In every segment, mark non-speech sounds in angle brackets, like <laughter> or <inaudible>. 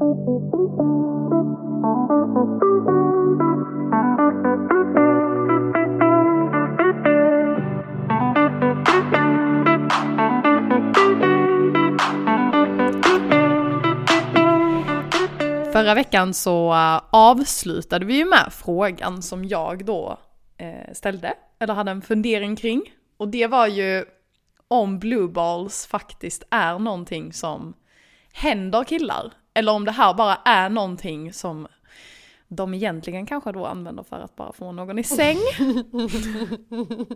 Förra veckan så uh, avslutade vi ju med frågan som jag då eh, ställde, eller hade en fundering kring. Och det var ju om blue balls faktiskt är någonting som händer killar. Eller om det här bara är någonting som de egentligen kanske då använder för att bara få någon i säng. <laughs>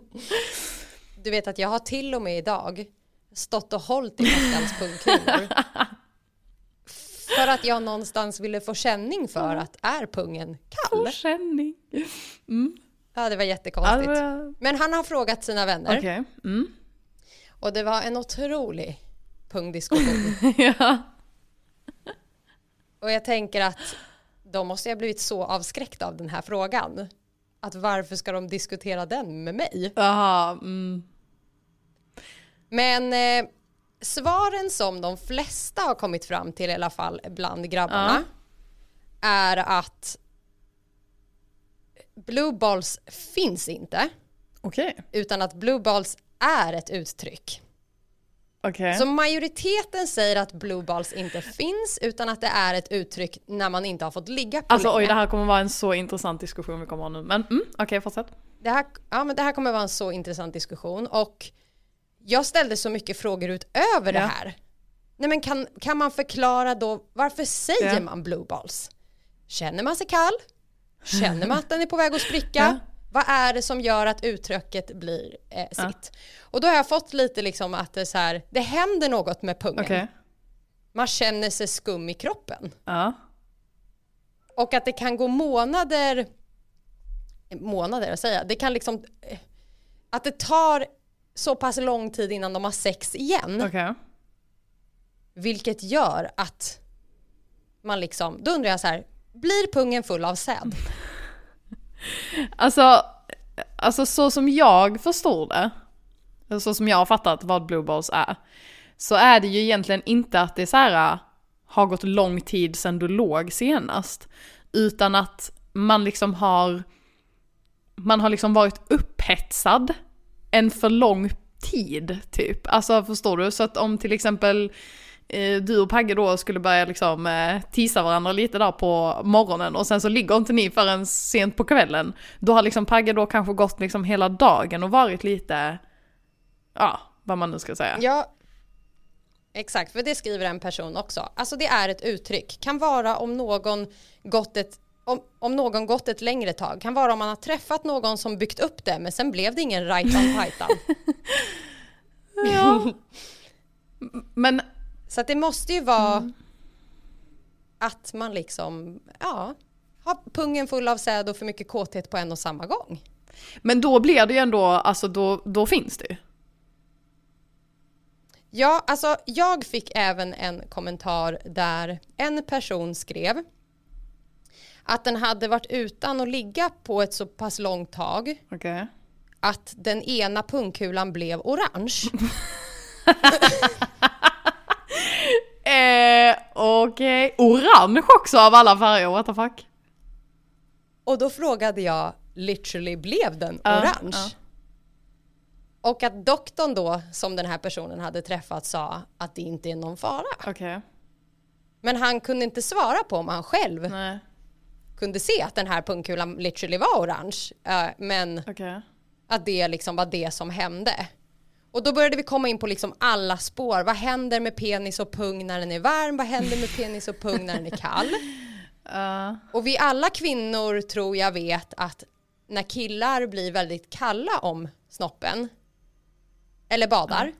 Du vet att jag har till och med idag stått och hållit i Maskans pungkulor. För att jag någonstans ville få känning för att är pungen kall? Få känning. Mm. Ja, det var jättekonstigt. Alltså, Men han har frågat sina vänner Okej. Mm. och det var en otrolig pungdiskussion. <laughs> ja. Och jag tänker att de måste ha blivit så avskräckta av den här frågan. Att varför ska de diskutera den med mig? Jaha. Mm. Men eh, svaren som de flesta har kommit fram till i alla fall bland grabbarna är att blue balls finns inte Okej. utan att blue balls är ett uttryck. Okej. Så majoriteten säger att blue balls inte finns utan att det är ett uttryck när man inte har fått ligga på Alltså länge. oj, det här kommer vara en så intressant diskussion vi kommer ha nu. Men mm, okej, fortsätt. Det här, ja, men det här kommer vara en så intressant diskussion och jag ställde så mycket frågor utöver det Ja. här. Nej, men kan, kan man förklara då varför säger Ja. man blue balls? Känner man sig kall? Känner man att den är på väg att spricka? Ja. Vad är det som gör att uttrycket blir eh, sitt? Och då har jag fått lite liksom att det, så här, det händer något med pungen. Okej. Man känner sig skum i kroppen. Ja. Och att det kan gå månader, månader att säga, det kan liksom, eh, att det tar så pass lång tid innan de har sex igen. Okej. Vilket gör att man liksom, då undrar jag så här, blir pungen full av säd? <laughs> Alltså, alltså så som jag förstår det, så som jag har fattat vad blue balls är, så är det ju egentligen inte att det så här äh, har gått lång tid sedan du låg senast, utan att man liksom har, man har liksom varit upphetsad en för lång tid typ. Alltså förstår du? Så att om till exempel du och Pagge då skulle börja liksom eh, tisa varandra lite där på morgonen och sen så ligger inte ni förrän sent på kvällen. Då har liksom Pagge då kanske gått liksom hela dagen och varit lite, ja, vad man nu ska säga. Ja, exakt, för det skriver en person också. Alltså det är ett uttryck, kan vara om någon gått ett om, om någon gått ett längre tag, kan vara om man har träffat någon som byggt upp det men sen blev det ingen rajtan pajtan. <laughs> Ja. <laughs> Men Så att det måste ju vara Mm. att man liksom, ja, har pungen full av säd och för mycket kåthet på en och samma gång. Men då blir det ju ändå, alltså då, då finns det ju. Ja, alltså jag fick även en kommentar där en person skrev att den hade varit utan att ligga på ett så pass långt tag Okej. att den ena pungkulan blev orange. <laughs> <laughs> Eh, okej. Orange också av alla färger, what the fuck? Och då frågade jag, literally blev den Ja, orange? ja. Och att doktorn då, som den här personen hade träffat, sa att det inte är någon fara. Okej. Men han kunde inte svara på om han själv Nej, kunde se att den här pungkulan literally var orange. Eh, men okej. att det liksom var det som hände. Och då började vi komma in på liksom alla spår. Vad händer med penis och pung när den är varm? Vad händer med penis och pung när den är kall? <laughs> Ja. Och vi alla kvinnor tror jag vet att när killar blir väldigt kalla om snoppen eller badar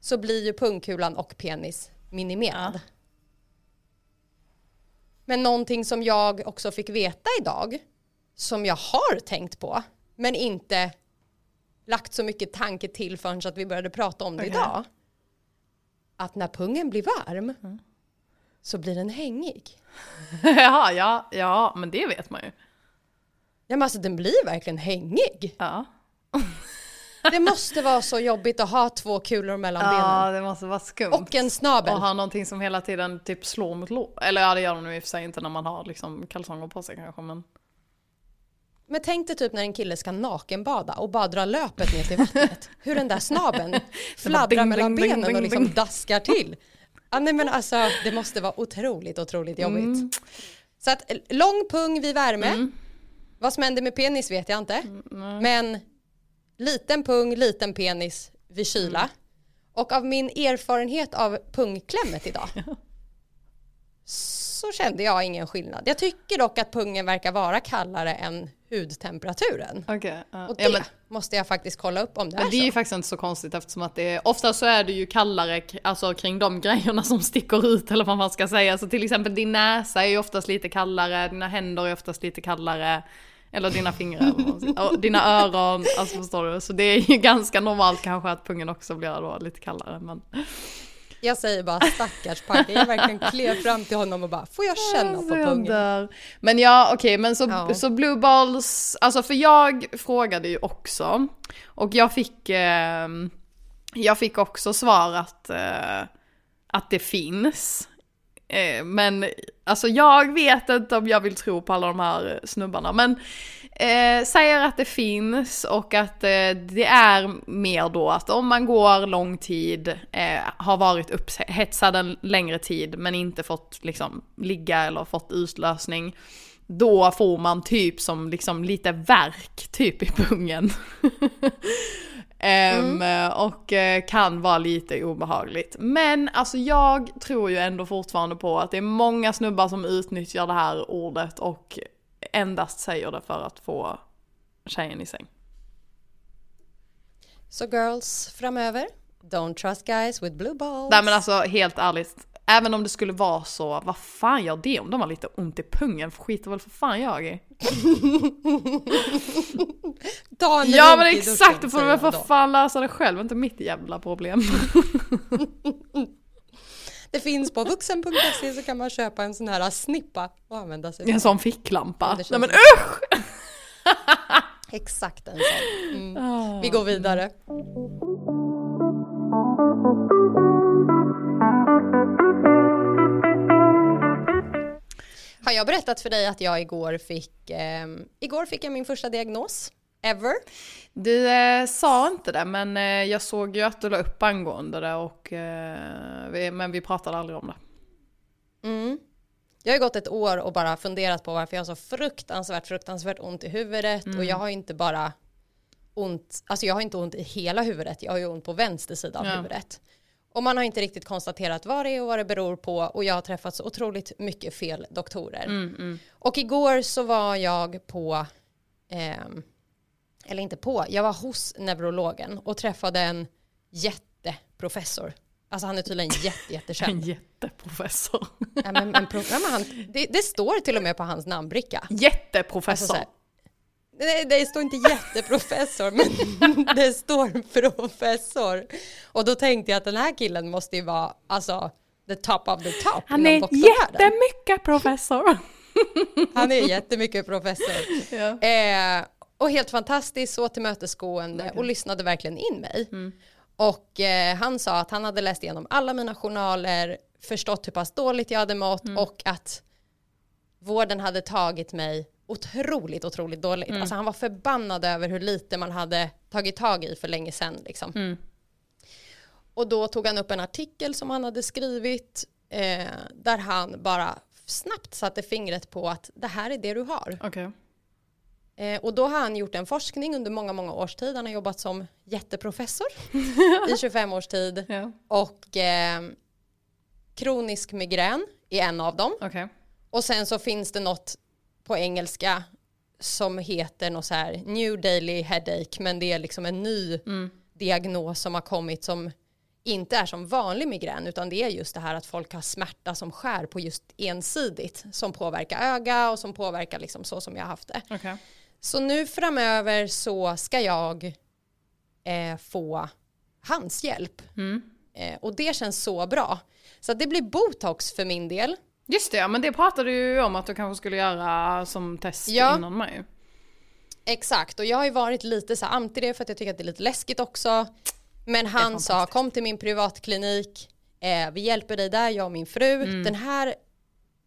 så blir ju pungkulan och penis minimerad. Ja. Men någonting som jag också fick veta idag som jag har tänkt på men inte lagt så mycket tanke till förrän så att vi började prata om det Okej. idag. Att när pungen blir varm så blir den hängig. <laughs> Jaha, ja, ja, men det vet man ju. Ja men alltså den blir verkligen hängig. Ja. <laughs> Det måste vara så jobbigt att ha två kulor mellan Ja, benen. det måste vara skumt. Och en snabel. Och ha någonting som hela tiden typ slår mot lår. Eller ja, det gör de nu i och för sig inte när man har liksom kalsonger på sig kanske, men... Men tänk dig typ när en kille ska nakenbada och bara dra löpet ner till vattnet. <laughs> Hur den där snabeln fladdrar mellan benen och liksom daskar till. Ja, nej, men alltså, det måste vara otroligt, otroligt jobbigt. Mm. Så att lång pung vid värme. Vad som händer med penis vet jag inte. Mm, Men liten pung, liten penis vid kyla. Mm. Och av min erfarenhet av pungklämmet idag <laughs> så kände jag ingen skillnad. Jag tycker dock att pungen verkar vara kallare än hudtemperaturen. Okej. ja. Och det ja, men, måste jag faktiskt kolla upp om det men är det är ju så. faktiskt inte så konstigt eftersom att det är, ofta så är det ju kallare alltså, kring de <laughs> grejerna som sticker ut eller vad man ska säga. Så till exempel din näsa är ju oftast lite kallare, dina händer är oftast lite kallare. Eller dina fingrar, och dina öron, alltså förstår du? Så det är ju <laughs> ganska normalt kanske att pungen också blir då lite kallare. Men... Jag säger bara stackars pojke. Jag verkligen klev fram till honom och bara, får jag känna på pungen? Men ja, okej, men så, Ja. så Blue Balls, alltså för jag frågade ju också. Och jag fick, eh, jag fick också svar att, eh, att det finns. Eh, men alltså jag vet inte om jag vill tro på alla de här snubbarna. Men eh, säger att det finns och att eh, det är mer då att om man går lång tid, eh, har varit upphetsad en längre tid men inte fått liksom ligga eller fått utlösning. Då får man typ som liksom lite värk typ i pungen. <laughs> Ehm, Och eh, kan vara lite obehagligt. Men alltså jag tror ju ändå fortfarande på att det är många snubbar som utnyttjar det här ordet och endast säger det för att få tjejen i säng. Så girls framöver, don't trust guys with blue balls. Nej men alltså helt ärligt, även om det skulle vara så, vad fan gör det om de har lite ont i pungen? Skiter väl för fan jag i. <laughs> Ta en Ja men exakt, då får säger väl för fan lösa det själv, inte mitt jävla problem. <laughs> Det finns på vuxen.se så kan man köpa en sån här snippa och använda sig En av. sån ficklampa. Nej men usch! <laughs> Exakt en sån. Mm. Vi går vidare. Har jag berättat för dig att jag igår fick, ehm, igår fick jag min första diagnos ever. Du eh, sa inte det, men eh, jag såg ju att du la upp angående det och eh, vi, men vi pratade aldrig om det. Mm. Jag har gått ett år och bara funderat på varför jag har så fruktansvärt, fruktansvärt ont i huvudet och jag har inte bara ont, alltså jag har inte ont i hela huvudet, jag har ju ont på vänster sida av Ja. huvudet. Och man har inte riktigt konstaterat vad det är och vad det beror på och jag har träffat så otroligt mycket fel doktorer. Och igår så var jag på, ehm, eller inte på, jag var hos neurologen och träffade en jätteprofessor. Alltså han är tydligen <laughs> jätte, jättekänd. En jätteprofessor. Ja, men, men, ja, men han, det, det står till och med på hans namnbricka. Alltså, Jätteprofessor. så här, det, står inte jätteprofessor, men <laughs> det står professor. Och då tänkte jag att den här killen måste ju vara alltså the top of the top Han är jättemycket professor. Han är jättemycket professor. <laughs> ja. Eh, och helt fantastiskt, så tillmötesgående och lyssnade verkligen in mig. Och eh, han sa att han hade läst igenom alla mina journaler, förstått hur pass dåligt jag hade mått och att vården hade tagit mig otroligt, otroligt dåligt. Alltså han var förbannad över hur lite man hade tagit tag i för länge sedan. Liksom. Och då tog han upp en artikel som han hade skrivit eh, där han bara snabbt satte fingret på att det här är det du har. Okej. Eh, och då har han gjort en forskning under många, många års tid. Han har jobbat som jätteprofessor <laughs> i 25 års tid. Ja. Och eh, kronisk migrän är en av dem. Okej. Och sen så finns det något på engelska som heter något så här new daily headache. Men det är liksom en ny diagnos som har kommit som inte är som vanlig migrän utan det är just det här att folk har smärta som skär på just ensidigt som påverkar öga och som påverkar liksom så som jag har haft det. Okej. Så nu framöver så ska jag eh, få hans hjälp. Eh, och det känns så bra. Så det blir botox för min del. Just det, ja, men det pratade du ju om att du kanske skulle göra som test Ja. innan mig. Exakt, och jag har ju varit lite så anti det för att jag tycker att det är lite läskigt också. Men han sa kom till min privatklinik, eh, vi hjälper dig där, jag och min fru. Mm. Den här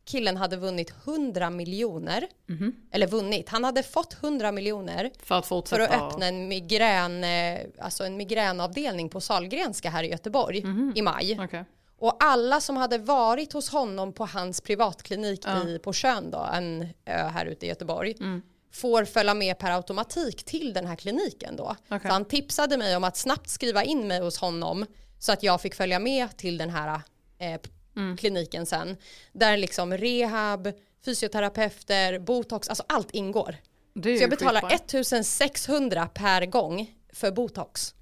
killen hade vunnit 100 miljoner. Mhm. Eller vunnit, han hade fått 100 miljoner För att för fortsätta. att öppna en, migrän, eh, alltså en migränavdelning på Sahlgrenska här i Göteborg Mhm. i maj. Okej. Och alla som hade varit hos honom på hans privatklinik Ja. i, på Tjörn då, en ö här ute i Göteborg, Mm. får följa med per automatik till den här kliniken då. Okej. Så han tipsade mig om att snabbt skriva in mig hos honom så att jag fick följa med till den här eh, Mm. kliniken sen. Där liksom rehab, fysioterapeuter, botox, alltså allt ingår. Så jag betalar skitbra. 1600 per gång för botox.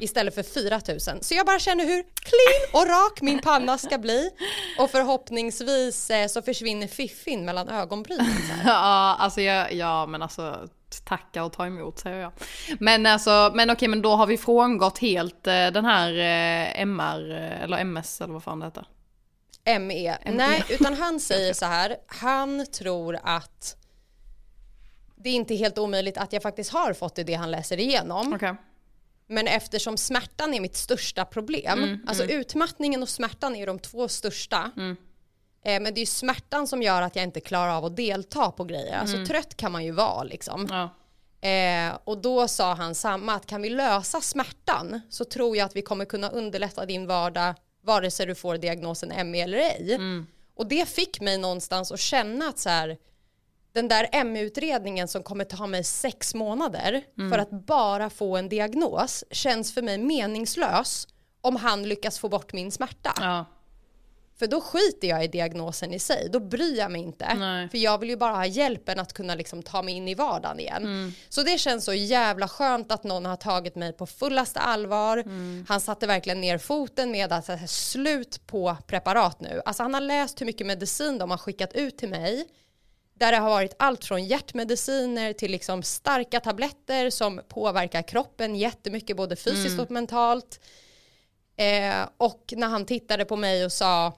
Istället för 4000. Så jag bara känner hur clean och rak min panna ska bli. Och förhoppningsvis eh, så försvinner fiffin mellan ögonbrynen. <laughs> Ja, alltså jag, ja men alltså tacka och ta emot säger jag. Men alltså, men okej men då har vi frångått helt eh, den här eh, MR eller MS eller vad fan det heter. ME. Nej, utan han säger så här. Han tror att det är inte helt omöjligt att jag faktiskt har fått det, det han läser igenom. Okej. Men eftersom smärtan är mitt största problem, alltså utmattningen och smärtan är de två största. Eh, men det är smärtan som gör att jag inte klarar av att delta på grejer. Alltså trött kan man ju vara liksom. Ja. Eh, och då sa han samma, att kan vi lösa smärtan så tror jag att vi kommer kunna underlätta din vardag vare sig du får diagnosen ME eller ej. Och det fick mig någonstans att känna att så här, den där ME-utredningen som kommer ta mig sex månader för att bara få en diagnos känns för mig meningslös om han lyckas få bort min smärta. Ja. För då skiter jag i diagnosen i sig, då bryr jag mig inte. Nej. För jag vill ju bara ha hjälpen att kunna liksom ta mig in i vardagen igen. Mm. Så det känns så jävla skönt att någon har tagit mig på fullaste allvar. Mm. Han satte verkligen ner foten med att är slut på preparat nu. Alltså han har läst hur mycket medicin de har skickat ut till mig. Där det har varit allt från hjärtmediciner till liksom starka tabletter som påverkar kroppen jättemycket både fysiskt Mm. och mentalt. Eh, och när han tittade på mig och sa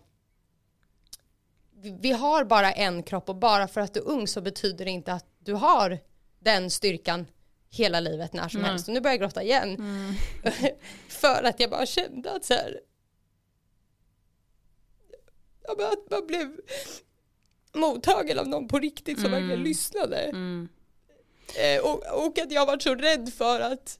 "Vi- har bara en kropp och bara för att du är ung så betyder det inte att du har den styrkan hela livet när som Nej. helst. Och nu börjar jag gråta igen. <laughs> för att jag bara kände att så här, ja, men att man blev mottagen av någon på riktigt som verkligen lyssnade. Mm. Eh, och, och att jag var så rädd för att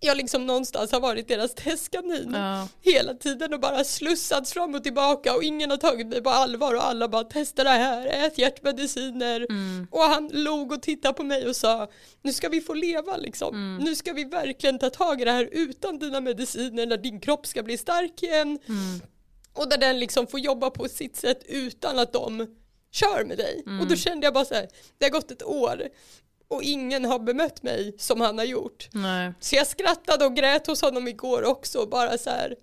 jag liksom någonstans har varit deras testkanin Ja. hela tiden och bara slussats fram och tillbaka och ingen har tagit mig på allvar och alla bara testa det här, ät hjärtmediciner. Och han log och tittade på mig och sa nu ska vi få leva liksom. Nu ska vi verkligen ta tag i det här utan dina mediciner när din kropp ska bli stark igen. Och där den liksom får jobba på sitt sätt utan att de kör med dig. Och då kände jag bara så här, det har gått ett år och ingen har bemött mig som han har gjort. Nej. Så jag skrattade och grät hos honom igår också, bara så här.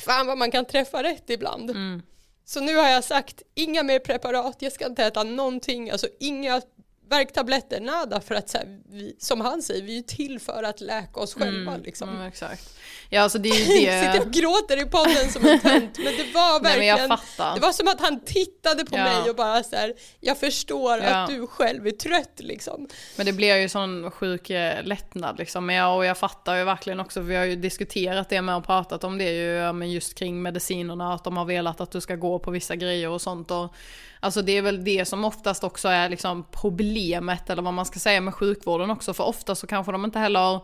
Fan vad man kan träffa rätt ibland. Mm. Så nu har jag sagt, inga mer preparat, jag ska inte äta någonting, alltså inga värktabletter, nada, för att så här, vi, som han säger, vi är ju till för att läka oss själva liksom. Mm, exakt. Ja alltså det är ju <laughs> Sitter det. och gråter i podden som en tönt, men det var Nej verkligen, fattar. det var som att han tittade på Ja. mig och bara så här, jag förstår Ja. att du själv är trött liksom. Men det blir ju sån sjuk eh, lättnad liksom. Men jag, och jag fattar ju verkligen också, vi har ju diskuterat det med och pratat om det ju, men just kring medicinerna, att de har velat att du ska gå på vissa grejer och sånt. Och, alltså det är väl det som oftast också är liksom problemet, eller vad man ska säga med sjukvården också, för ofta så kanske de inte heller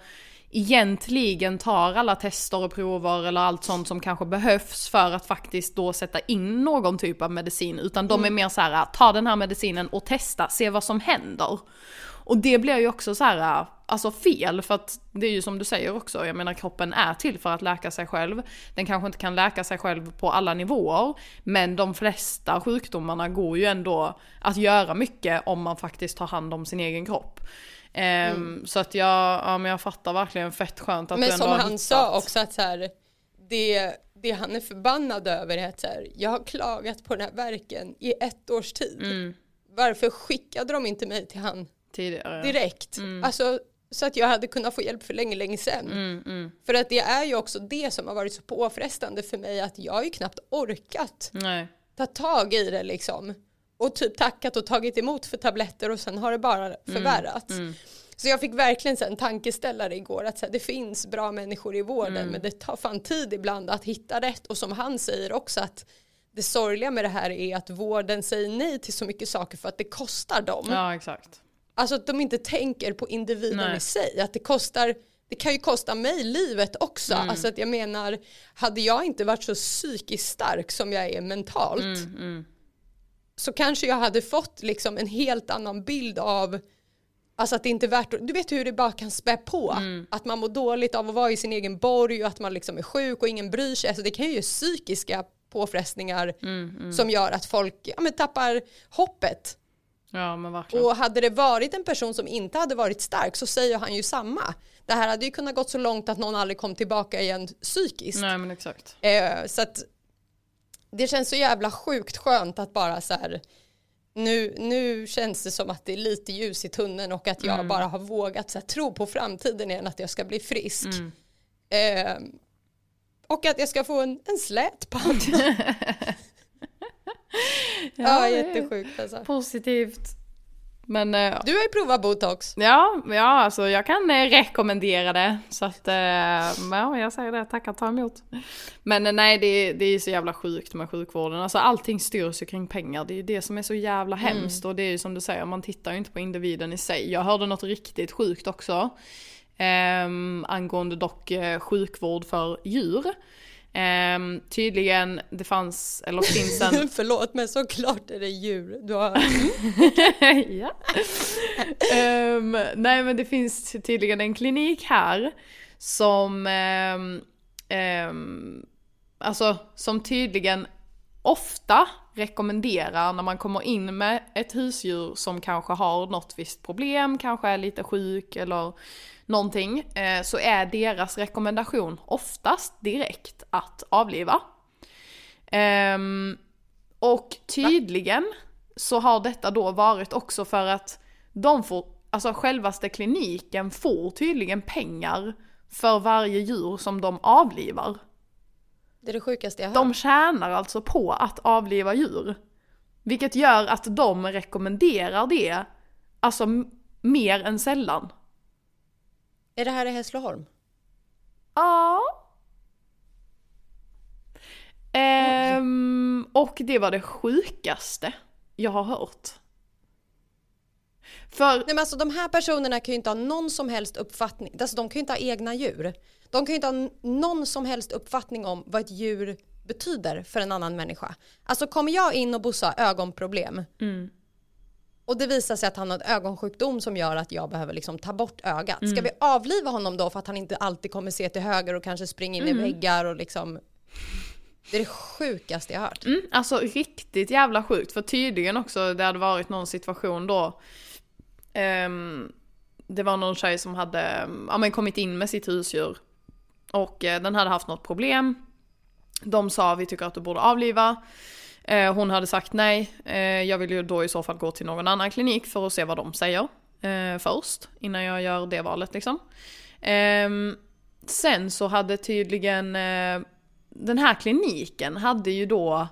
egentligen tar alla tester och prover eller allt sånt som kanske behövs för att faktiskt då sätta in någon typ av medicin. Utan de är mer så här, ta den här medicinen och testa, se vad som händer. Och det blir ju också så här, alltså fel, för att det är ju som du säger också, jag menar kroppen är till för att läka sig själv. Den kanske inte kan läka sig själv på alla nivåer, men de flesta sjukdomarna går ju ändå att göra mycket om man faktiskt tar hand om sin egen kropp. Ehm, Så att jag, ja, men jag fattar verkligen fett skönt att du Men ändå som har han hittat. sa också att så här, det, det han är förbannad över är att så här, jag har klagat på den här verken i ett års tid. Mm. Varför skickade de inte mig till han tidigare. direkt? Alltså, så att jag hade kunnat få hjälp för länge, länge sedan. Mm, mm. För att det är ju också det som har varit så påfrestande för mig att jag har ju knappt orkat Nej. ta tag i det liksom. och typ tackat och tagit emot för tabletter och sen har det bara förvärrats. Så jag fick verkligen så en tankeställare igår att så här, det finns bra människor i vården men det tar fan tid ibland att hitta rätt och som han säger också att det sorgliga med det här är att vården säger nej till så mycket saker för att det kostar dem. Ja, exakt. Alltså att de inte tänker på individen Nej. i sig. Att det kostar, det kan ju kosta mig livet också. Mm. Alltså att jag menar, hade jag inte varit så psykiskt stark som jag är mentalt Mm, så kanske jag hade fått liksom en helt annan bild av Alltså att det inte är värt du vet hur det bara kan spä på. Mm. Att man mår dåligt av att vara i sin egen borg och att man liksom är sjuk och ingen bryr sig. Alltså det kan ju ge psykiska påfrestningar Mm, som gör att folk ja, men tappar hoppet. Ja, men verkligen. Och hade det varit en person som inte hade varit stark så säger han ju samma. Det här hade ju kunnat gått så långt att någon aldrig kom tillbaka igen psykiskt. Nej, men exakt. Eh, så att det känns så jävla sjukt skönt att bara så här nu, nu känns det som att det är lite ljus i tunneln och att jag Mm. bara har vågat så här, tro på framtiden igen att jag ska bli frisk. Mm. Eh, och att jag ska få en, en slät panna. <laughs> <laughs> ja, är jättesjukt alltså. Positivt. Men eh, Du har ju provat botox. ja, ja, alltså jag kan eh, rekommendera det. Så att, eh, ja, jag säger det, tackar ta emot. Men eh, nej, det, det är så jävla sjukt med sjukvården. Alltså allting styrs ju kring pengar. Det är ju det som är så jävla hemskt. Och det är ju som du säger, man tittar ju inte på individen i sig. Jag hörde något riktigt sjukt också. Um, angående dock eh, sjukvård för djur. Ehm, tydligen, det fanns, eller finns en... <laughs> Förlåt men såklart är det djur. Du har... <laughs> ja. Ehm, nej men det finns tydligen en klinik här som, ehm, ehm, alltså som tydligen ofta rekommenderar när man kommer in med ett husdjur som kanske har något visst problem, kanske är lite sjuk eller någonting, eh, så är deras rekommendation oftast direkt att avliva. Ehm, och tydligen så har detta då varit också för att de får, alltså självaste kliniken får tydligen pengar för varje djur som de avlivar. Det är det sjukaste jag hört. De tjänar alltså på att avliva djur. Vilket gör att de rekommenderar det, alltså mer än sällan. Är det här i Hässleholm? Ja. Ehm, och det var det sjukaste jag har hört. För, Nej men alltså de här personerna kan ju inte ha någon som helst uppfattning, alltså de kan ju inte ha egna djur. De kan ju inte ha någon som helst uppfattning om vad ett djur betyder för en annan människa. Alltså kommer jag in och Bosse har ögonproblem och det visar sig att han har en ögonsjukdom som gör att jag behöver liksom ta bort ögat. Ska vi avliva honom då för att han inte alltid kommer se till höger och kanske springa in i väggar och liksom det är det sjukaste jag hört. mm, alltså riktigt jävla sjukt, för tydligen också det hade varit någon situation då Um, det var någon tjej som hade ja, men kommit in med sitt husdjur och eh, den hade haft något problem. De sa vi tycker att du borde avliva. Eh, hon hade sagt nej. Eh, jag vill ju då i så fall gå till någon annan klinik för att se vad de säger eh, först innan jag gör det valet liksom. Ehm, sen så hade tydligen eh, den här kliniken hade ju då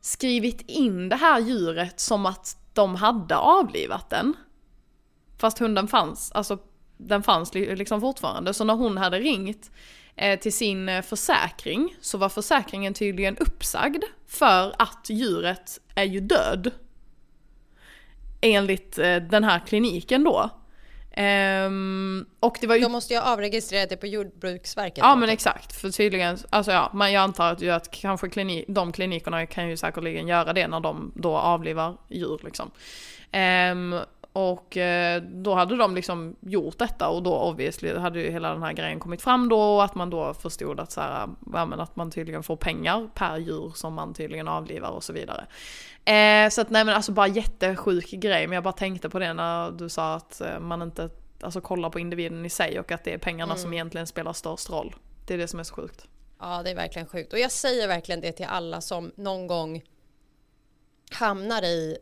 skrivit in det här djuret som att de hade avlivat den. Fast hunden fanns, alltså den fanns liksom fortfarande. Så när hon hade ringt eh, till sin eh, försäkring så var försäkringen tydligen uppsagd för att djuret är ju död. Enligt eh, den här kliniken då. Ehm, och det var ju Då måste jag avregistrera det på Jordbruksverket. Ja men exakt, för tydligen, alltså ja, men jag antar att, ju att kanske klinik, de klinikerna kan ju säkerligen göra det när de då avlivar djur liksom. Ehm, och eh, då hade de liksom gjort detta och då obviously hade ju hela den här grejen kommit fram då och att man då förstod att så här, ja, men att man tydligen får pengar per djur som man tydligen avlivar och så vidare. Eh, så att nej men alltså bara jättesjuk grej men jag bara tänkte på det när du sa att eh, man inte alltså, kollar på individen i sig och att det är pengarna som egentligen spelar störst roll. Det är det som är så sjukt. Ja, det är verkligen sjukt. Och jag säger verkligen det till alla som någon gång hamnar i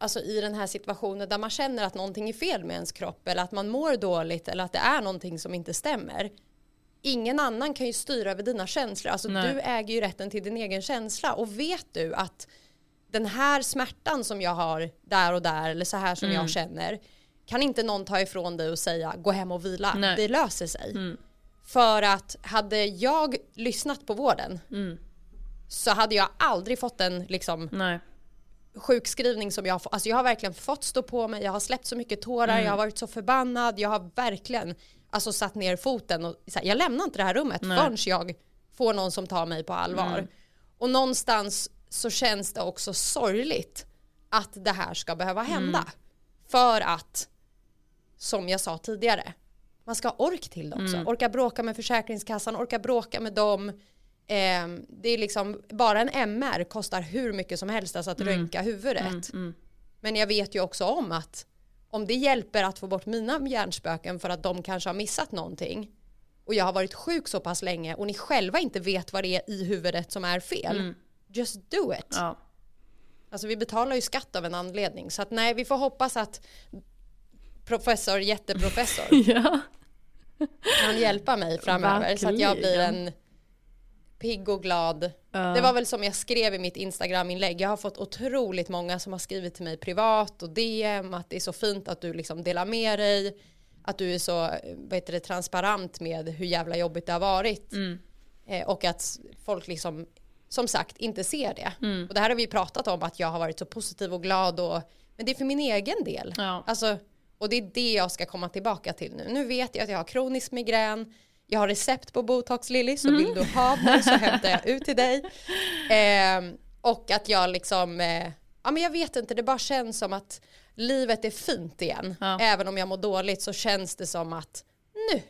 Alltså i den här situationen där man känner att någonting är fel med ens kropp eller att man mår dåligt eller att det är någonting som inte stämmer. Ingen annan kan ju styra över dina känslor. Alltså Nej. du äger ju rätten till din egen känsla och vet du att den här smärtan som jag har där och där eller så här som Mm. jag känner kan inte någon ta ifrån dig och säga gå hem och vila, Nej. det löser sig. Mm. För att hade jag lyssnat på vården Mm. så hade jag aldrig fått en liksom, Nej. Sjukskrivning som jag har fått. Alltså jag har verkligen fått stå på mig, jag har släppt så mycket tårar, Mm. jag har varit så förbannad, jag har verkligen alltså, satt ner foten och här, jag lämnar inte det här rummet Nej. förrän jag får någon som tar mig på allvar. Mm. Och någonstans så känns det också sorgligt att det här ska behöva hända. Mm. För att, som jag sa tidigare, man ska ha ork till det också. Mm. Orka bråka med Försäkringskassan, orka bråka med dem. Eh, det är liksom, bara en MR kostar hur mycket som helst, alltså att röntga huvudet. Mm. Men jag vet ju också om att om det hjälper att få bort mina hjärnspöken för att de kanske har missat någonting och jag har varit sjuk så pass länge och ni själva inte vet vad det är i huvudet som är fel. Just do it. Ja. Alltså vi betalar ju skatt av en anledning så att nej vi får hoppas att professor, jätteprofessor <laughs> ja. kan hjälpa mig framöver så att jag blir en pigg och glad. Det var väl som jag skrev i mitt Instagram-inlägg. Jag har fått otroligt många som har skrivit till mig privat och DM att det är så fint att du liksom delar med dig. Att du är så vad heter det, transparent med hur jävla jobbigt det har varit. Eh, och att folk liksom som sagt inte ser det. Och det här har vi pratat om att jag har varit så positiv och glad. Och, men det är för min egen del. Ja. Alltså, och det är det jag ska komma tillbaka till nu. Nu vet jag att jag har kronisk migrän. Jag har recept på botox Lilly så vill du ha mig så hämtar jag ut till dig. <laughs> Ehm, och att jag liksom, eh, ja men jag vet inte, det bara känns som att livet är fint igen. Ja. Även om jag mår dåligt så känns det som att nu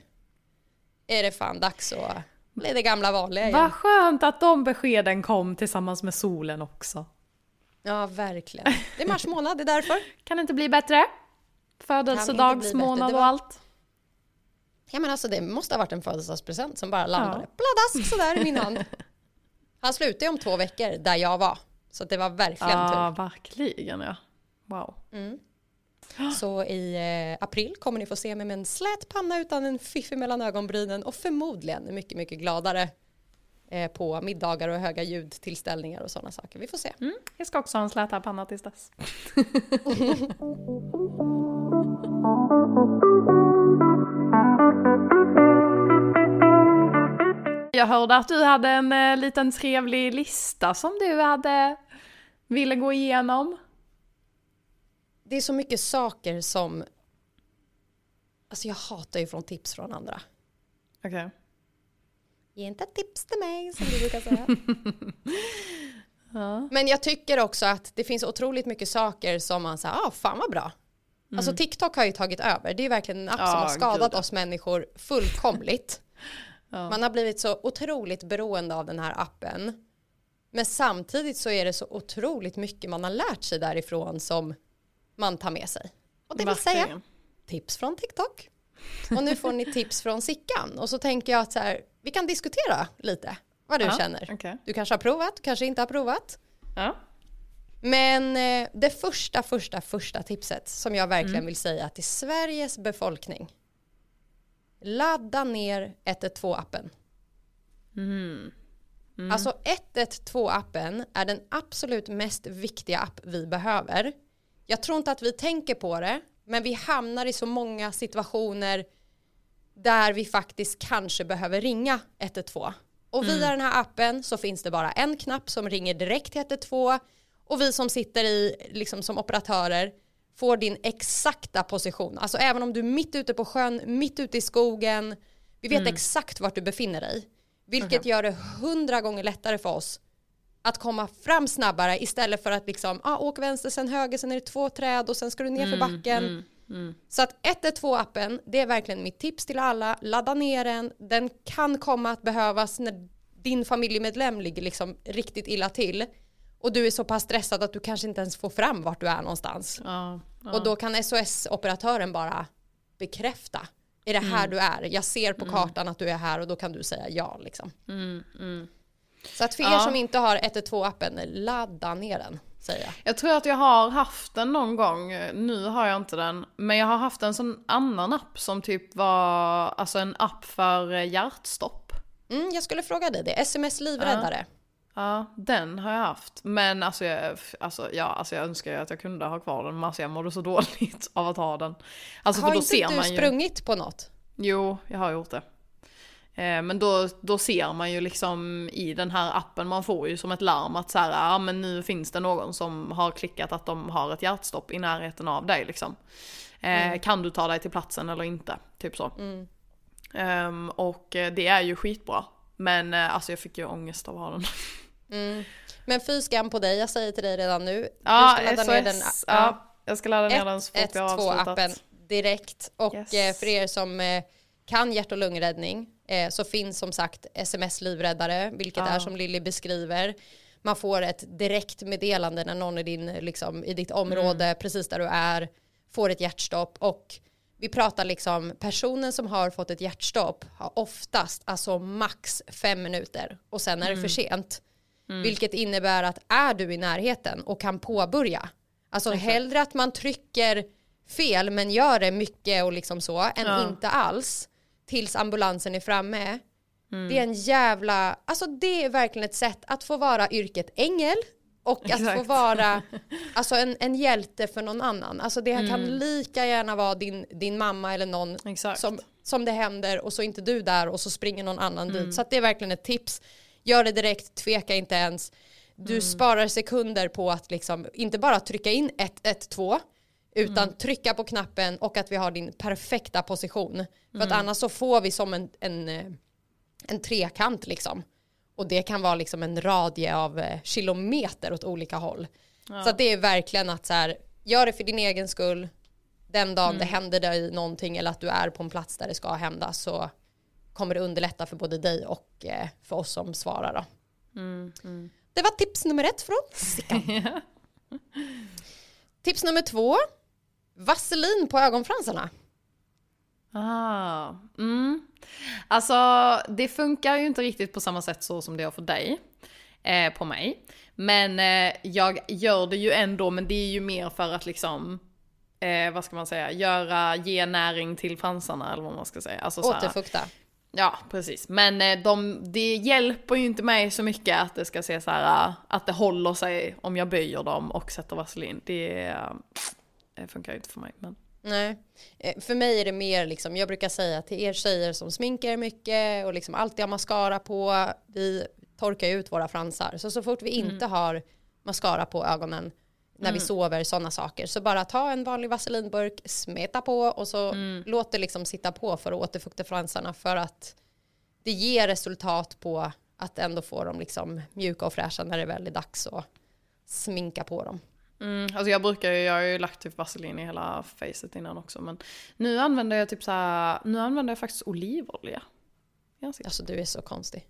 är det fan dags att bli det gamla vanliga igen. Vad skönt att de beskeden kom tillsammans med solen också. Ja, verkligen. Det är mars månad, det är därför. <laughs> Kan det inte bli bättre? Födelsedagsmånad och allt. Ja men alltså det måste ha varit en födelsedagspresent som bara landade pladask sådär i min hand. <laughs> Han slutade om två veckor där jag var. Så det var verkligen Ja, verkligen ja. Wow. tur. Så i eh, april kommer ni få se mig med en slät panna utan en fiffi mellan ögonbrynen och förmodligen mycket, mycket gladare eh, på middagar och höga ljudtillställningar och sådana saker. Vi får se. Mm. Jag ska också ha en slätarpanna tills dess. <laughs> <laughs> Jag hörde att du hade en eh, liten trevlig lista som du hade ville gå igenom. Det är så mycket saker som... Alltså jag hatar ju från tips från andra. Okej. Ge inte tips till mig som du brukar säga. <laughs> Ja. Men jag tycker också att det finns otroligt mycket saker som man säger, ah fan vad bra. Alltså TikTok har ju tagit över. Det är verkligen en app som Ja, har skadat gud. oss människor fullkomligt. <laughs> Ja. Man har blivit så otroligt beroende av den här appen. Men samtidigt så är det så otroligt mycket man har lärt sig därifrån som man tar med sig. Och det vill säga tips från TikTok. Och nu får ni tips från Sickan. Och så tänker jag att så här, vi kan diskutera lite vad du Ja, känner. okej. Du kanske har provat, du kanske inte har provat. Ja. Men eh, det första, första, första tipset som jag verkligen vill säga till Sveriges befolkning. Ladda ner 112-appen. Alltså 112-appen är den absolut mest viktiga app vi behöver. Jag tror inte att vi tänker på det, men vi hamnar i så många situationer där vi faktiskt kanske behöver ringa 112. Och via den här appen så finns det bara en knapp som ringer direkt till 112 och vi som sitter i, liksom som operatörer, får din exakta position. Alltså även om du är mitt ute på sjön, mitt ute i skogen, vi vet exakt vart du befinner dig. Vilket gör det hundra gånger lättare för oss att komma fram snabbare istället för att liksom, ah, åk vänster, sen höger, sen är det två träd och sen ska du ner för backen. Så att 112-appen, det är verkligen mitt tips till alla. Ladda ner den, den kan komma att behövas när din familjemedlem ligger liksom riktigt illa till. Och du är så pass stressad att du kanske inte ens får fram vart du är någonstans. Ja. ja. Och då kan SOS-operatören bara bekräfta. Är det här du är? Jag ser på kartan att du är här och då kan du säga ja. Liksom. Mm, mm. Så att för er Ja. som inte har 112-appen, ladda ner den, säger jag. Jag tror att jag har haft den någon gång, nu har jag inte den, men jag har haft en sån annan app som typ var, alltså en app för hjärtstopp. Mm, jag skulle fråga dig det. SMS livräddare. Ja, den har jag haft. Men alltså jag, alltså, ja, alltså jag önskar ju att jag kunde ha kvar den, men alltså jag mådde så <laughs> dåligt av att ha den. Alltså har för då inte ser du man ju... sprungit på något? Jo, jag har gjort det. Eh, Men då, då ser man ju liksom i den här appen, man får ju som ett larm att så här, ja men nu finns det någon som har klickat att de har ett hjärtstopp i närheten av dig liksom. Eh, Kan du ta dig till platsen eller inte? Typ så. Mm. Ehm, och eh, det är ju skitbra. Men eh, alltså jag fick ju ångest av den. Mm. Men fy skam på dig, jag säger till dig redan nu. Ja, du ska ladda ner den. SOS. Ja, jag ska ladda ner den så fort jag har avslutat. appen direkt. Och Yes. eh, för er som eh, kan hjärt och lungräddning så finns som sagt sms livräddare, vilket Ja. är som Lilly beskriver. Man får ett direkt meddelande när någon i, din, liksom, i ditt område, Mm. precis där du är, får ett hjärtstopp. Och vi pratar liksom, personen som har fått ett hjärtstopp har oftast alltså max fem minuter och sen är det Mm. för sent. Vilket innebär att är du i närheten och kan påbörja, alltså hellre att man trycker fel men gör det mycket och liksom så, än Ja. inte alls tills ambulansen är framme. Mm. Det är en jävla, alltså det är verkligen ett sätt att få vara yrket ängel och att få Exakt. vara alltså en, en hjälte för någon annan. Alltså det Mm. kan lika gärna vara din, din mamma eller någon Exakt. som, som det händer och så är inte du där och så springer någon annan Mm. dit. Så det är verkligen ett tips. Gör det direkt, tveka inte ens. Du Mm. sparar sekunder på att liksom, inte bara trycka in 112 utan Mm. trycka på knappen och att vi har din perfekta position. För Mm. att annars så får vi som en, en, eh, en trekant liksom. Och det kan vara liksom en radie av eh, kilometer åt olika håll. Så att det är verkligen att så här, gör det för din egen skull. Den dagen Mm. det händer dig någonting eller att du är på en plats där det ska hända så kommer det underlätta för både dig och eh, för oss som svarar då. Mm, Det var tips nummer ett från Sickan. <laughs> Tips nummer två. Vaselin på ögonfransarna. Ah, mm. Alltså det funkar ju inte riktigt på samma sätt så som det gör för dig. Eh, på mig. Men eh, jag gör det ju ändå, men det är ju mer för att liksom, eh, vad ska man säga, göra, ge näring till fransarna eller vad man ska säga. Alltså, Återfukta. Ja, precis. Men eh, de, det hjälper ju inte mig så mycket att det ska se så här, eh, att det håller sig om jag böjer dem och sätter vaselin. Det, eh, det funkar ju inte för mig. Men... Nej. Eh, För mig är det mer liksom, jag brukar säga till er tjejer som sminkar mycket och liksom alltid har mascara på, vi torkar ut våra fransar. Så så fort vi inte har mascara på ögonen när vi sover, sådana saker. Så bara ta en vanlig vaselinburk, smeta på och så låt det liksom sitta på för att återfukta fransarna för att det ger resultat på att ändå få dem liksom mjuka och fräscha när det väl är dags att sminka på dem. Mm, alltså jag brukar ju, jag har ju lagt typ vaselin i hela facet innan också men nu använder jag typ så här, nu använder jag faktiskt olivolja. Alltså du är så konstig.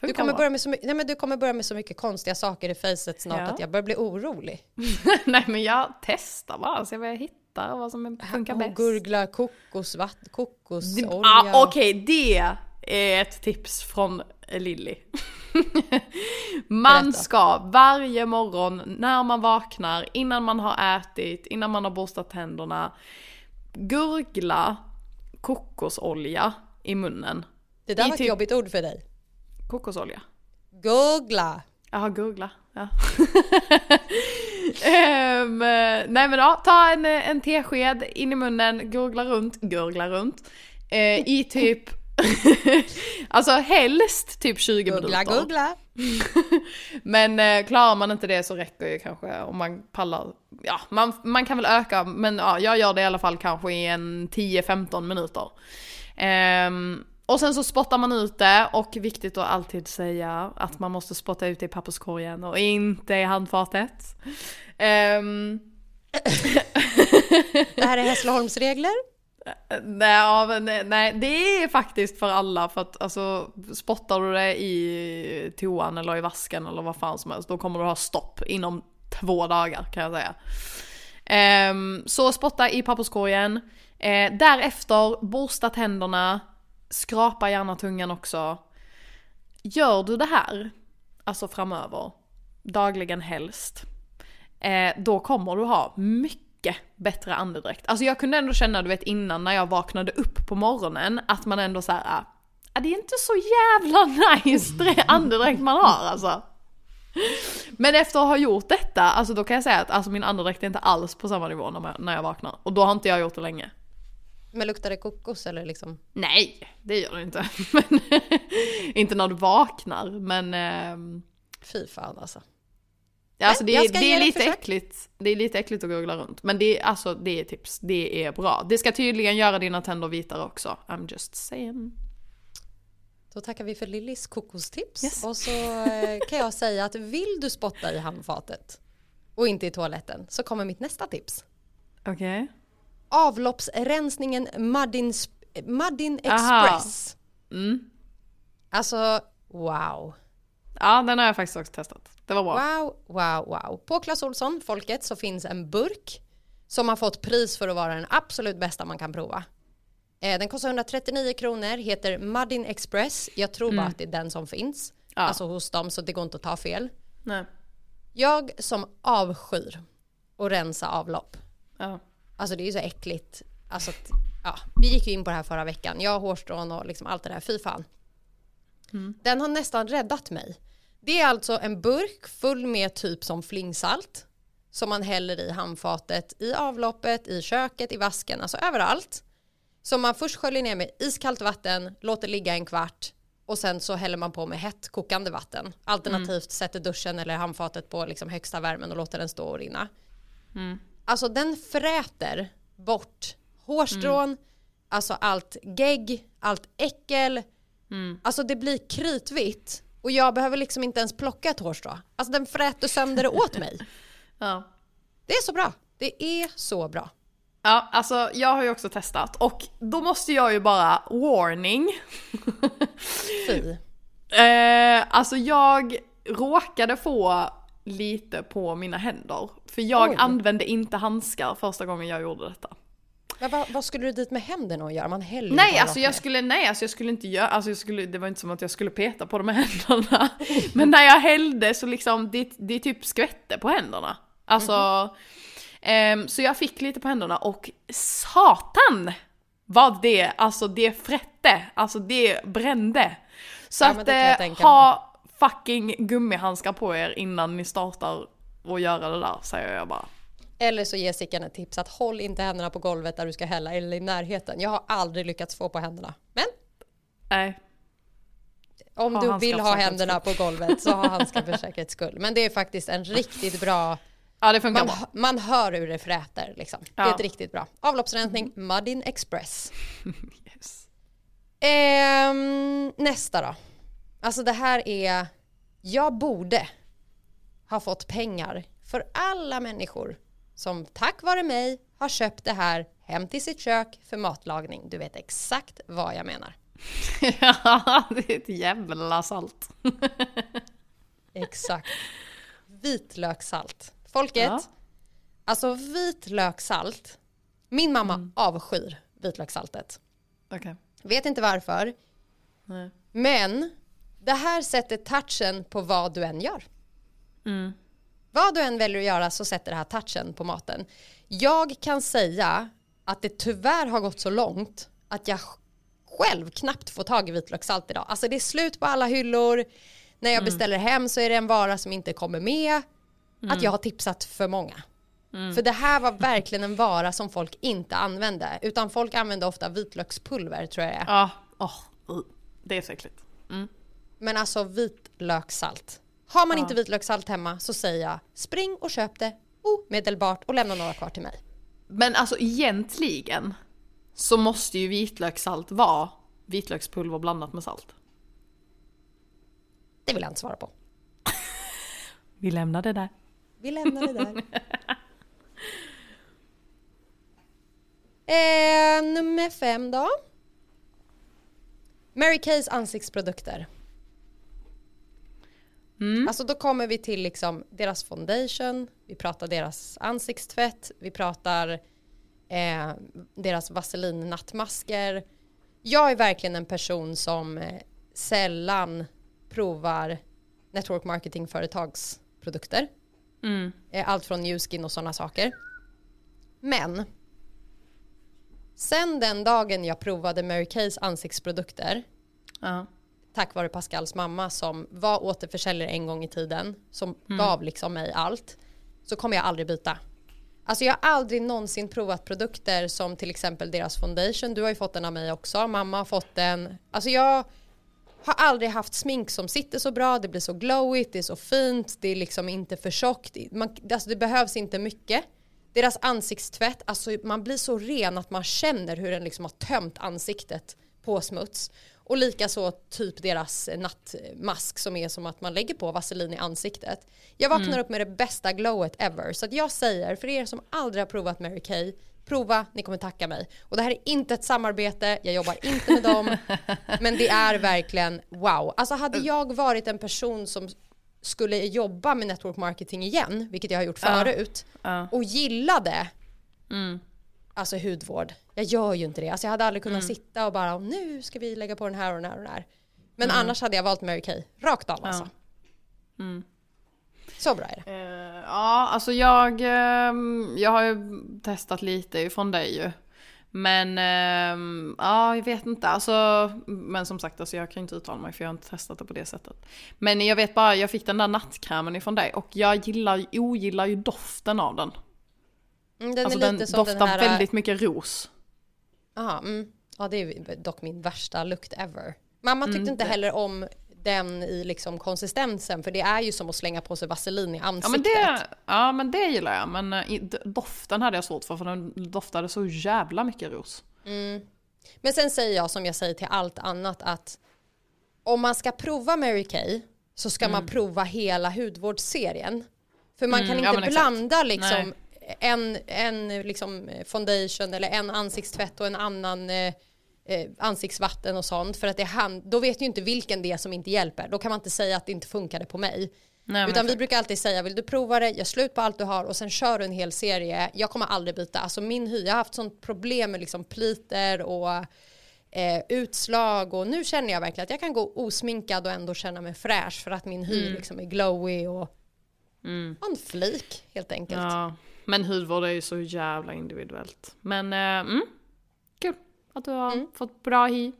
Du kommer, bra. börja med så mycket, nej men du kommer börja med så mycket konstiga saker i facet snart Ja. att jag börjar bli orolig. <laughs> Nej men jag testar bara, jag vad jag hittar vad som funkar Hon bäst. gurglar kokosvatt, kokosolja. Ah, Okej, det är ett tips från Lilly. <laughs> man ska varje morgon när man vaknar, innan man har ätit, innan man har borstat tänderna, gurgla kokosolja i munnen. det där i var ett typ- jobbigt ord för dig. Kokosolja. Googla. Jaha, googla. Ja. <laughs> Ehm, nej men ja, ta en, en tesked in i munnen, gurgla runt, gurgla runt. Eh, I typ, <laughs> alltså helst typ 20 Googla, minuter. googla. <laughs> Men eh, klarar man inte det så räcker ju kanske om man pallar, ja man, man kan väl öka, men ja, jag gör det i alla fall kanske i en 10-15 minuter. Ehm, och sen så spottar man ut det och viktigt att alltid säga att man måste spotta ut det i papperskorgen och inte i handfatet. Ehm, <laughs> Det här är Hässleholmsregler. Nej, ja, men, nej, det är faktiskt för alla för att alltså spottar du det i toan eller i vasken eller vad fan som helst då kommer du ha stopp inom två dagar kan jag säga. Ehm, så spotta i papperskorgen. Eh, därefter borsta tänderna, skrapa gärna tungan också. Gör du det här, alltså framöver, dagligen helst, eh, då kommer du ha mycket bättre andedräkt. Alltså jag kunde ändå känna, du vet innan när jag vaknade upp på morgonen, att man ändå så här, ja, det är inte så jävla <laughs> nice andedräkt man har alltså. Men efter att ha gjort detta, alltså då kan jag säga att alltså min andedräkt är inte alls på samma nivå när, man, när jag vaknar. Och då har inte jag gjort det länge. Men luktar det kokos eller liksom? Nej, det gör det inte. <laughs> Men, <laughs> inte när du vaknar, men... ehm, Fy fan alltså. Ja, alltså det, är- det är lite försök. äckligt. Det är lite äckligt att googla runt. Men det är, alltså, det är tips. Det är bra. Det ska tydligen göra dina tänder vitare också. I'm just saying. Då tackar vi för Lillis kokostips. Yes. Och så eh, kan jag säga att vill du spotta i handfatet och inte i toaletten så kommer mitt nästa tips. Okej. Avloppsrensningen Muddin, Muddin Aha. Express. Mm. Alltså wow. Ja, den har jag faktiskt också testat. Det var bra. Wow, wow, wow. På Clas Ohlson, Folket, så finns en burk som har fått pris för att vara den absolut bästa man kan prova. Eh, den kostar 139 kronor, heter Muddin Express. Jag tror bara att det är den som finns. Mm. Ja. Alltså hos dem, så det går inte att ta fel. Nej. Jag som avskyr att rensa avlopp. Ja. Alltså det är ju så äckligt. Alltså, att- ja, vi gick ju in på det här förra veckan. Jag har hårstrån och liksom allt det där. Fy fan. Den har nästan räddat mig. Det är alltså en burk full med typ som flingsalt. Som man häller i handfatet, i avloppet, i köket, i vasken, alltså överallt. Som man först sköljer ner med iskallt vatten, låter ligga en kvart och sen så häller man på med hett kokande vatten. Alternativt sätter duschen eller handfatet på liksom högsta värmen och låter den stå och rinna. Alltså den fräter bort hårstrån, alltså allt gegg, allt äckel. Alltså det blir kritvitt och jag behöver liksom inte ens plocka ett hårstrå. Alltså den fräter sönder det åt mig. <laughs> ja. Det är så bra. Det är så bra. Ja, alltså jag har ju också testat och då måste jag ju bara warning. <laughs> Fy. Eh, alltså jag råkade få lite på mina händer. För jag Oj. använde inte handskar första gången jag gjorde detta. Men vad, vad skulle du dit med händerna och göra? Man häller Nej, alltså jag ner. skulle, nej, alltså jag skulle inte göra, alltså jag skulle, det var inte som att jag skulle peta på dem med händerna. <laughs> Men när jag hällde så liksom, det, det typ skvätte på händerna. Alltså, ehm, så jag fick lite på händerna och satan vad det, alltså det frätte, alltså det brände. Så Ja, att eh, ha fucking gummihandskar på er innan ni startar och göra det där, säger jag bara. Eller så ger Sickan ett tips att håll inte händerna på golvet där du ska hälla eller i närheten. Jag har aldrig lyckats få på händerna. Men Nej. om du vill ha händerna på golvet så ha <laughs> handskar för säkerhets skull. Men det är faktiskt en riktigt bra, Ja, det funkar man, man hör hur det fräter liksom. Det är Ja. ett riktigt bra. Avloppsrensning, Muddin Express. <laughs> Yes. Ehm, nästa då. Alltså det här är, jag borde ha fått pengar för alla människor som tack vare mig har köpt det här hem till sitt kök för matlagning. Du vet exakt vad jag menar. <laughs> Ja, det är ett jävla salt. <laughs> Exakt. Vitlökssalt. Folket, Ja. alltså vitlökssalt. Min mamma avskyr vitlökssaltet. Okej. Vet inte varför, Nej. men det här sätter touchen på vad du än gör. Mm. Vad du än väljer att göra så sätter det här touchen på maten. Jag kan säga att det tyvärr har gått så långt att jag själv knappt får tag i vitlökssalt idag. Alltså det är slut på alla hyllor. När jag beställer hem så är det en vara som inte kommer med. Att jag har tipsat för många. För det här var verkligen en vara som folk inte använde. Utan folk använde ofta vitlökspulver tror jag det är. Ja, uh, det är så äckligt. Men alltså vitlökssalt. Har man inte vitlökssalt hemma så säger jag spring och köp det omedelbart och lämna några kvar till mig. Men alltså egentligen så måste ju vitlökssalt vara vitlökspulver blandat med salt. Det vill jag inte svara på. Vi lämnar det där. Vi lämnar det där. <laughs> eh, nummer fem då. Mary Kays ansiktsprodukter. Alltså då kommer vi till liksom deras foundation, vi pratar deras ansiktstvätt, vi pratar eh, deras vaselin nattmasker. Jag är verkligen en person som eh, sällan provar network marketing företags produkter. Eh, Allt från Newskin och sådana saker. Men sen den dagen jag provade Mary Kays ansiktsprodukter Ja. Tack vare Pascals mamma som var återförsäljare en gång i tiden, som gav liksom mig allt, så kommer jag aldrig byta. Alltså jag har aldrig någonsin provat produkter som till exempel deras foundation. Du har ju fått den av mig också. Mamma har fått den. Alltså jag har aldrig haft smink som sitter så bra. Det blir så glowigt, det är så fint, det är liksom inte för tjockt. Man, alltså det behövs inte mycket. Deras ansiktstvätt, alltså man blir så ren att man känner hur den liksom har tömt ansiktet på smuts. Och likaså typ deras nattmask som är som att man lägger på vaselin i ansiktet. Jag vaknar upp med det bästa glowet ever. Så att jag säger, för er som aldrig har provat Mary Kay, prova, ni kommer tacka mig. Och det här är inte ett samarbete, jag jobbar inte med dem. <laughs> men det är verkligen wow. Alltså hade jag varit en person som skulle jobba med network marketing igen, vilket jag har gjort förut, Ja. och gillade Mm. Alltså hudvård. Jag gör ju inte det. Alltså jag hade aldrig kunnat Mm. sitta och bara nu ska vi lägga på den här och den här och den här. Men Mm. annars hade jag valt Mary Kay. Rakt av alltså. Mm. Så bra är det. Eh, ja, alltså jag, ehm, jag har ju testat lite ifrån dig ju. Men ehm, ja, jag vet inte. Alltså, men som sagt, alltså, jag kan inte uttala mig för jag har inte testat det på det sättet. Men jag vet bara, jag fick den där nattkrämen ifrån dig och jag gillar, ogillar ju doften av den. Mm, den alltså den doftar den här... väldigt mycket ros. Aha, mm. Ja det är dock min värsta lukt ever. Mamma tyckte Mm, inte det- heller om den i liksom konsistensen för det är ju som att slänga på sig vaselin i Ja ansiktet. men, det, ja men det gillar jag, men eh, i- doften hade jag svårt för för den doftade så jävla mycket ros. Men sen säger jag som jag säger till allt annat att om man ska prova Mary Kay så ska man prova hela hudvårdsserien. För man Mm, kan ja, inte exakt. blanda liksom en, en liksom foundation eller en ansiktstvätt och en annan eh, eh, ansiktsvatten och sånt för att det är hand, då vet ju inte vilken det är som inte hjälper. Då kan man inte säga att det inte funkade på mig. Nej, Utan vi brukar alltid säga, vill du prova det, gör slut på allt du har och sen kör du en hel serie. Jag kommer aldrig byta. Alltså min hy, jag har haft sånt problem med liksom pliter och eh, utslag och nu känner jag verkligen att jag kan gå osminkad och ändå känna mig fräsch för att min hy liksom är glowy och Mm. en flik helt enkelt. Ja, men hudvård är ju så jävla individuellt. Men, eh, mm, kul att du har Mm. fått bra hy.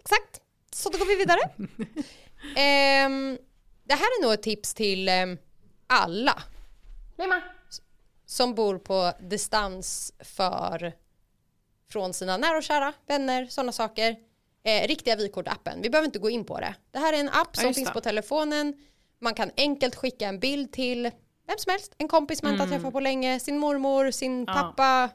Exakt, så då går vi vidare. <laughs> Ehm, det här är nog ett tips till ehm, alla som bor på distans för från sina nära och kära, vänner, sådana saker. Eh, riktiga vykort-appen. Vi behöver inte gå in på det. Det här är en app som just finns det. på telefonen. Man kan enkelt skicka en bild till vem som helst, en kompis man inte har träffat på länge, sin mormor, sin Mm. Ja. pappa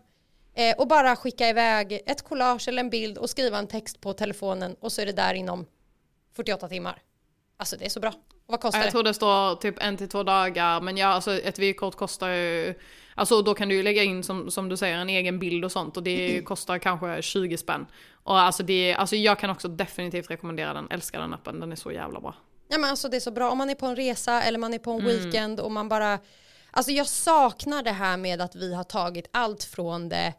eh, och bara skicka iväg ett collage eller en bild och skriva en text på telefonen och så är det där inom 48 timmar. Alltså det är så bra. Och vad kostar Jag det? tror det står typ en till två dagar, men ja, alltså ett vykort kostar ju... Alltså då kan du ju lägga in som, som du säger en egen bild och sånt och det <clears throat> kostar kanske 20 spänn. Och alltså, det, alltså jag kan också definitivt rekommendera den, älskar den appen, den är så jävla bra. Ja men alltså det är så bra om man är på en resa eller man är på en weekend och man bara Alltså jag saknar det här med att vi har tagit allt från det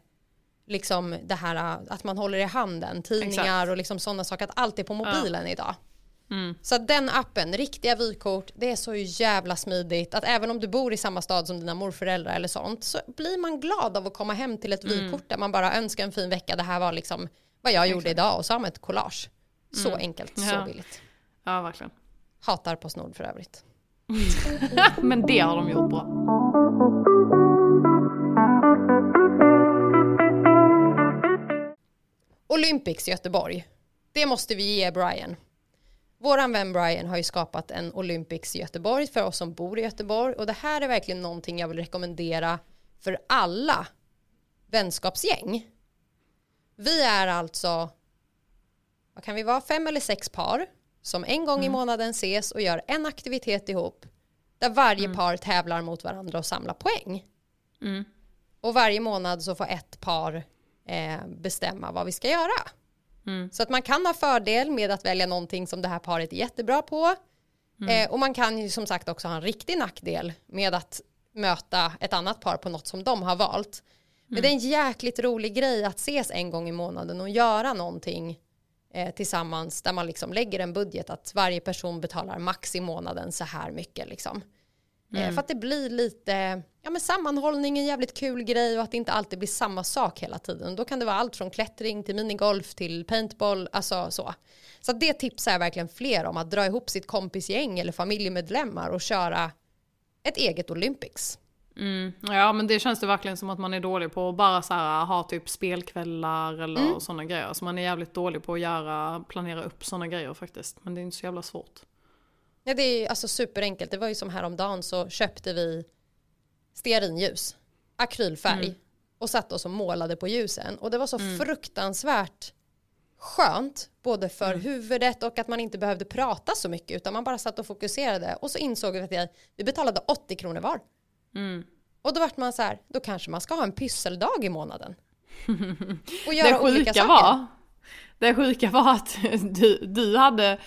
liksom det här att man håller i handen, tidningar Exakt. och liksom sådana saker, att allt är på mobilen idag. Mm. Så den appen, riktiga vykort, det är så jävla smidigt att även om du bor i samma stad som dina morföräldrar eller sånt så blir man glad av att komma hem till ett vykort där man bara önskar en fin vecka. Det här var liksom vad jag gjorde idag och så har man ett collage. Så enkelt, så Ja. billigt. Ja, verkligen. Hatar Postnord för övrigt. <laughs> Men det har de gjort bra. Olympics i Göteborg. Det måste vi ge Brian. Våran vän Brian har ju skapat en Olympics i Göteborg för oss som bor i Göteborg och det här är verkligen någonting jag vill rekommendera för alla vänskapsgäng. Vi är alltså, vad kan vi vara, fem eller sex par som en gång i månaden ses och gör en aktivitet ihop där varje par tävlar mot varandra och samlar poäng. Mm. Och varje månad så får ett par eh, bestämma vad vi ska göra. Mm. Så att man kan ha fördel med att välja någonting som det här paret är jättebra på. Eh, och man kan ju som sagt också ha en riktig nackdel med att möta ett annat par på något som de har valt. Men det är en jäkligt rolig grej att ses en gång i månaden och göra någonting eh, tillsammans där man liksom lägger en budget att varje person betalar max i månaden så här mycket liksom. Eh, för att det blir lite, ja men sammanhållning är en jävligt kul grej och att det inte alltid blir samma sak hela tiden. Då kan det vara allt från klättring till minigolf till paintball, alltså så. Så det tipsar jag verkligen fler om, att dra ihop sitt kompisgäng eller familjemedlemmar och köra ett eget Olympics. Mm. Ja men det känns det verkligen som att man är dålig på att bara så här, ha typ spelkvällar eller mm. sådana grejer. Så man är jävligt dålig på att göra, planera upp sådana grejer faktiskt. Men det är inte så jävla svårt. Ja det är alltså superenkelt. Det var ju som häromdagen så köpte vi stearinljus, akrylfärg mm. och satte oss och målade på ljusen. Och det var så mm. fruktansvärt skönt, både för mm. huvudet och att man inte behövde prata så mycket utan man bara satt och fokuserade. Och så insåg vi att vi betalade 80 kronor var. Mm. Och då vart man så här, då kanske man ska ha en pysseldag i månaden. <laughs> Och göra det olika saker. Var, det sjuka var att <laughs> du, du hade,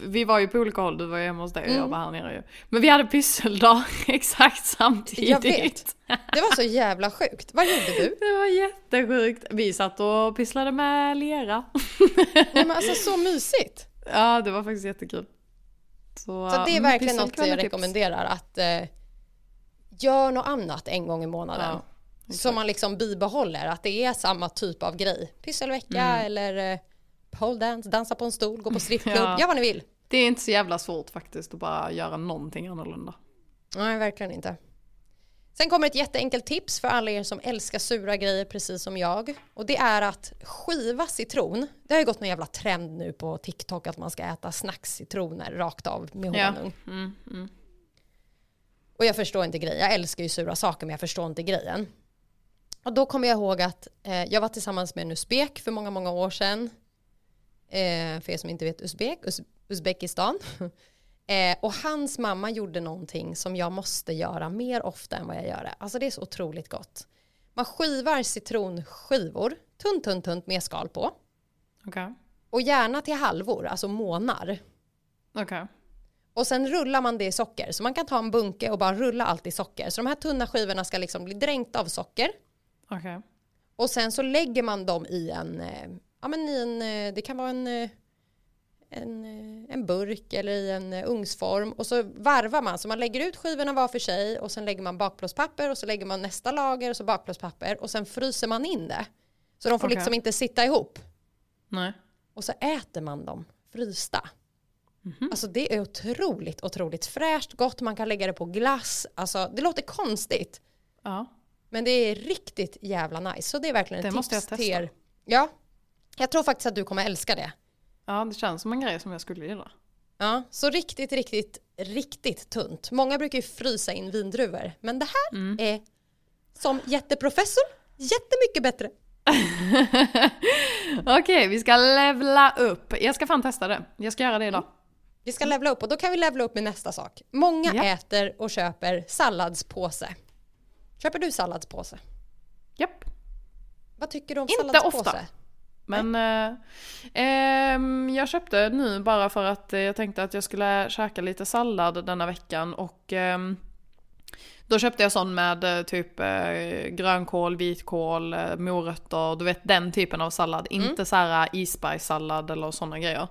vi var ju på olika håll, du var ju hemma hos dig och mm. jag var här nere ju. Men vi hade pysseldag <laughs> exakt samtidigt. Jag vet. Det var så jävla sjukt. Vad gjorde du? Det var jättesjukt. Vi satt och pysslade med lera. Nej men alltså så mysigt. Ja det var faktiskt jättekul. Så, så det är mm, verkligen något jag rekommenderar att eh, gör något annat en gång i månaden. Ja, så man liksom bibehåller att det är samma typ av grej. Pysselvecka mm. eller eh, pole dance, dansa på en stol, gå på strippklubb, <laughs> ja. gör vad ni vill. Det är inte så jävla svårt faktiskt att bara göra någonting annorlunda. Nej, verkligen inte. Sen kommer ett jätteenkelt tips för alla er som älskar sura grejer precis som jag. Och det är att skiva citron. Det har ju gått någon jävla trend nu på TikTok att man ska äta snackscitroner rakt av med honung. Ja. Mm, mm. Och jag förstår inte grejen. Jag älskar ju sura saker men jag förstår inte grejen. Och då kommer jag ihåg att eh, jag var tillsammans med en usbek för många, många år sedan. Eh, för er som inte vet usbek, Uz Uzbekistan. <laughs> eh, och hans mamma gjorde någonting som jag måste göra mer ofta än vad jag gör det. Alltså det är så otroligt gott. Man skivar citronskivor, tunt, tunt, tunt med skal på. Okay. Och gärna till halvor, alltså månar. Okay. Och sen rullar man det i socker. Så man kan ta en bunke och bara rulla allt i socker. Så de här tunna skivorna ska liksom bli dränkta av socker. Okay. Och sen så lägger man dem i en, eh, ja men i en, eh, det kan vara en, eh, en, en burk eller i en ugnsform. Och så varvar man, så man lägger ut skivorna var för sig och sen lägger man bakplåtspapper och så lägger man nästa lager och så bakplåtspapper och sen fryser man in det. Så de får okay. liksom inte sitta ihop. Nej. Och så äter man dem frysta. Mm-hmm. Alltså det är otroligt, otroligt fräscht, gott, man kan lägga det på glass. Alltså det låter konstigt. Ja. Men det är riktigt jävla nice. Så det är verkligen ett det tips måste jag testa. till er. Ja. Jag tror faktiskt att du kommer älska det. Ja, det känns som en grej som jag skulle gilla. Ja, så riktigt, riktigt, riktigt tunt. Många brukar ju frysa in vindruvor. Men det här mm. är som jätteprofessor jättemycket bättre. <laughs> Okej, okay, vi ska levla upp. Jag ska fan testa det. Jag ska göra det idag. Vi ska levla upp och då kan vi levla upp med nästa sak. Många ja. äter och köper salladspåse. Köper du salladspåse? Japp. Vad tycker du om Inte salladspåse? Inte ofta. Men eh, eh, jag köpte nu bara för att jag tänkte att jag skulle käka lite sallad denna veckan och eh, då köpte jag sån med eh, typ eh, grönkål, vitkål, eh, morötter, du vet den typen av sallad. Mm. Inte så här isbergssallad eller sådana grejer.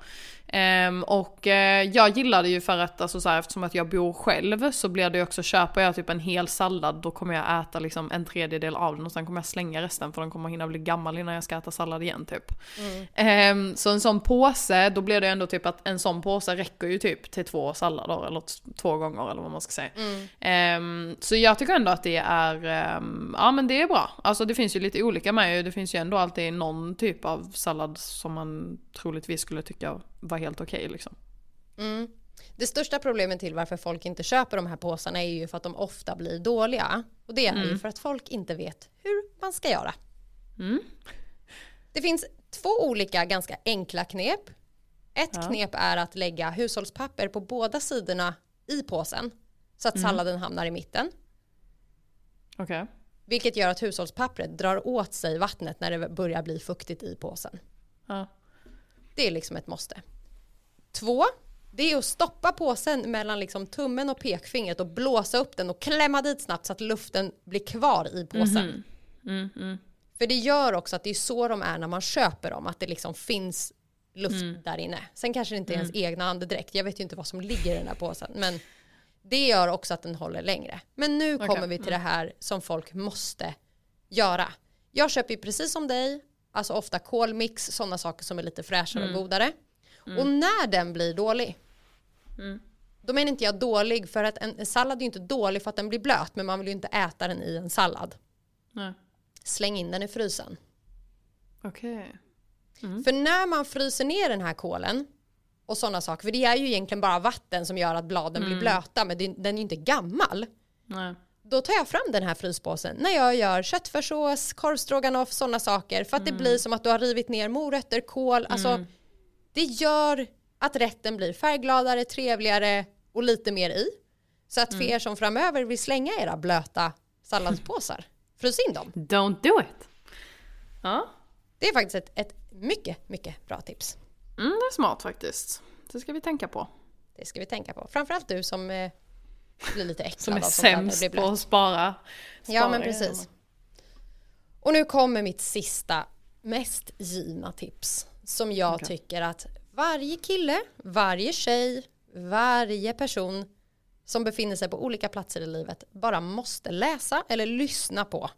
Um, och uh, jag gillade ju för att, alltså så här, eftersom att jag bor själv så blir det ju också, köper jag typ en hel sallad då kommer jag äta liksom en tredjedel av den och sen kommer jag slänga resten för den kommer hinna bli gammal innan jag ska äta sallad igen typ. Mm. Um, så en sån påse, då blir det ändå typ att en sån påse räcker ju typ till två sallader eller två gånger eller vad man ska säga. Mm. Um, så jag tycker ändå att det är, ja men det är bra. Alltså det finns ju lite olika med det finns ju ändå alltid någon typ av sallad som man troligtvis skulle tycka var helt okej okay, liksom. Mm. Det största problemet till varför folk inte köper de här påsarna är ju för att de ofta blir dåliga. Och det är mm. ju för att folk inte vet hur man ska göra. Mm. Det finns två olika ganska enkla knep. Ett ja. knep är att lägga hushållspapper på båda sidorna i påsen så att mm. salladen hamnar i mitten. Okay. Vilket gör att hushållspappret drar åt sig vattnet när det börjar bli fuktigt i påsen. Ja. Det är liksom ett måste. Två, det är att stoppa påsen mellan liksom tummen och pekfingret och blåsa upp den och klämma dit snabbt så att luften blir kvar i påsen. Mm mm, mm. För det gör också att det är så de är när man köper dem, att det liksom finns luft mm. där inne. Sen kanske det inte är ens mm. egna andedräkt, jag vet ju inte vad som ligger i den här påsen. Men Det gör också att den håller längre. Men nu Okej, kommer vi till det här som folk måste göra. Jag köper ju precis som dig, alltså ofta kolmix, sådana saker som är lite fräschare och godare. Och när den blir dålig, då menar inte jag dålig för att en, en sallad är ju inte dålig för att den blir blöt, men man vill ju inte äta den i en sallad. Nej. Släng in den i frysen. Okej. För när man fryser ner den här kålen och sådana saker, för det är ju egentligen bara vatten som gör att bladen blir blöta, men den är ju inte gammal. Nej. Då tar jag fram den här fryspåsen när jag gör köttfärssås, korvstroganoff, sådana saker. För att det blir som att du har rivit ner morötter, kål. Alltså, det gör att rätten blir färggladare, trevligare och lite mer i. Så att för er som framöver vill slänga era blöta salladspåsar, <laughs> frys in dem. Don't do it. Ja, Det är faktiskt ett, ett mycket, mycket bra tips. mm, det är smart faktiskt. Det ska vi tänka på. Det ska vi tänka på. Framförallt du som eh, blir lite äcklad Som är av där sämst på att spara. Ja spara men grejer. precis. Och nu kommer mitt sista mest givna tips som jag Okej. tycker att varje kille, varje tjej, varje person som befinner sig på olika platser i livet bara måste läsa eller lyssna på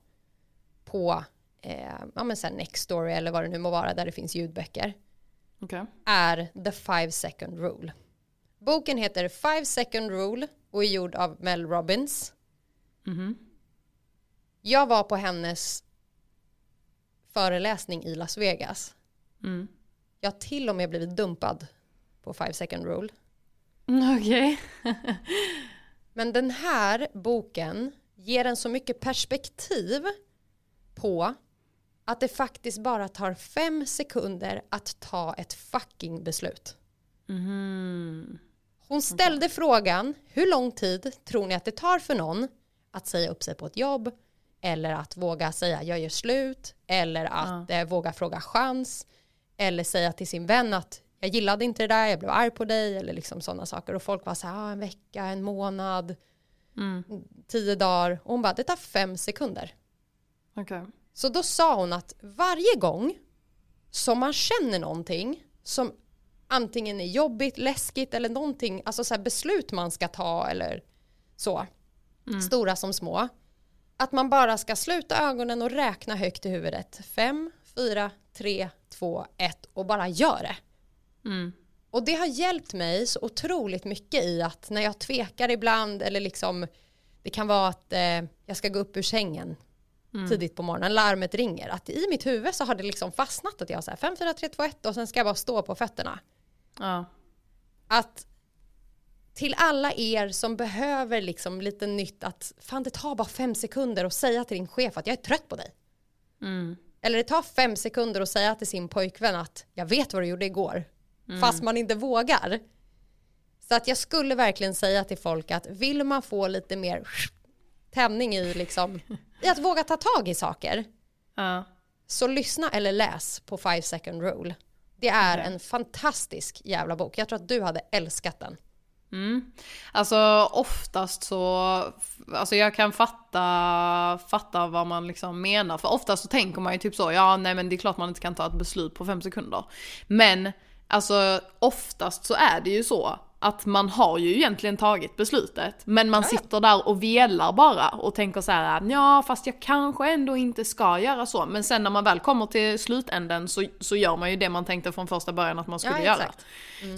på eh, ja, men sen Nextory eller vad det nu må vara där det finns ljudböcker Okej. är The Five Second Rule. Boken heter Five Second Rule och är gjord av Mel Robbins. Jag var på hennes föreläsning i Las Vegas. Mm. Jag har till och med blivit dumpad på Five Second Rule. Mm, Okej. <laughs> Men den här boken ger en så mycket perspektiv på att det faktiskt bara tar fem sekunder att ta ett fucking beslut. Mhm. Hon ställde frågan, hur lång tid tror ni att det tar för någon att säga upp sig på ett jobb eller att våga säga jag gör slut eller att eh, våga fråga chans eller säga till sin vän att jag gillade inte det där, jag blev arg på dig eller liksom sådana saker och folk var så här, ah, en vecka, en månad, Mm. tio dagar och hon bara, det tar fem sekunder. Okej. Så då sa hon att varje gång som man känner någonting som antingen är jobbigt, läskigt eller någonting, alltså så här beslut man ska ta eller så, stora som små, att man bara ska sluta ögonen och räkna högt i huvudet. Fem, fyra, tre, två, ett och bara gör det. Mm. Och det har hjälpt mig så otroligt mycket i att när jag tvekar ibland eller liksom det kan vara att eh, jag ska gå upp ur sängen tidigt på morgonen, larmet ringer, att i mitt huvud så har det liksom fastnat att jag säger 5, 4, 3, 2, 1 och sen ska jag bara stå på fötterna. Ja. Att till alla er som behöver liksom lite nytt att fan det tar bara fem sekunder att säga till din chef att jag är trött på dig. Mm. Eller det tar fem sekunder att säga till sin pojkvän att jag vet vad du gjorde igår. Fast man inte vågar. Så att jag skulle verkligen säga till folk att vill man få lite mer tändning i, liksom, <laughs> i att våga ta tag i saker. Ja. Så lyssna eller läs på Five Second Rule. Det är en fantastisk jävla bok. Jag tror att du hade älskat den. Mm. Alltså oftast så, alltså jag kan fatta, fatta vad man liksom menar. För oftast så tänker man ju typ så, ja nej men det är klart man inte kan ta ett beslut på fem sekunder. Men alltså oftast så är det ju så att man har ju egentligen tagit beslutet. Men man sitter där och velar bara och tänker så här, ja fast jag kanske ändå inte ska göra så. Men sen när man väl kommer till slutänden så, så gör man ju det man tänkte från första början att man skulle Ja, göra. exakt.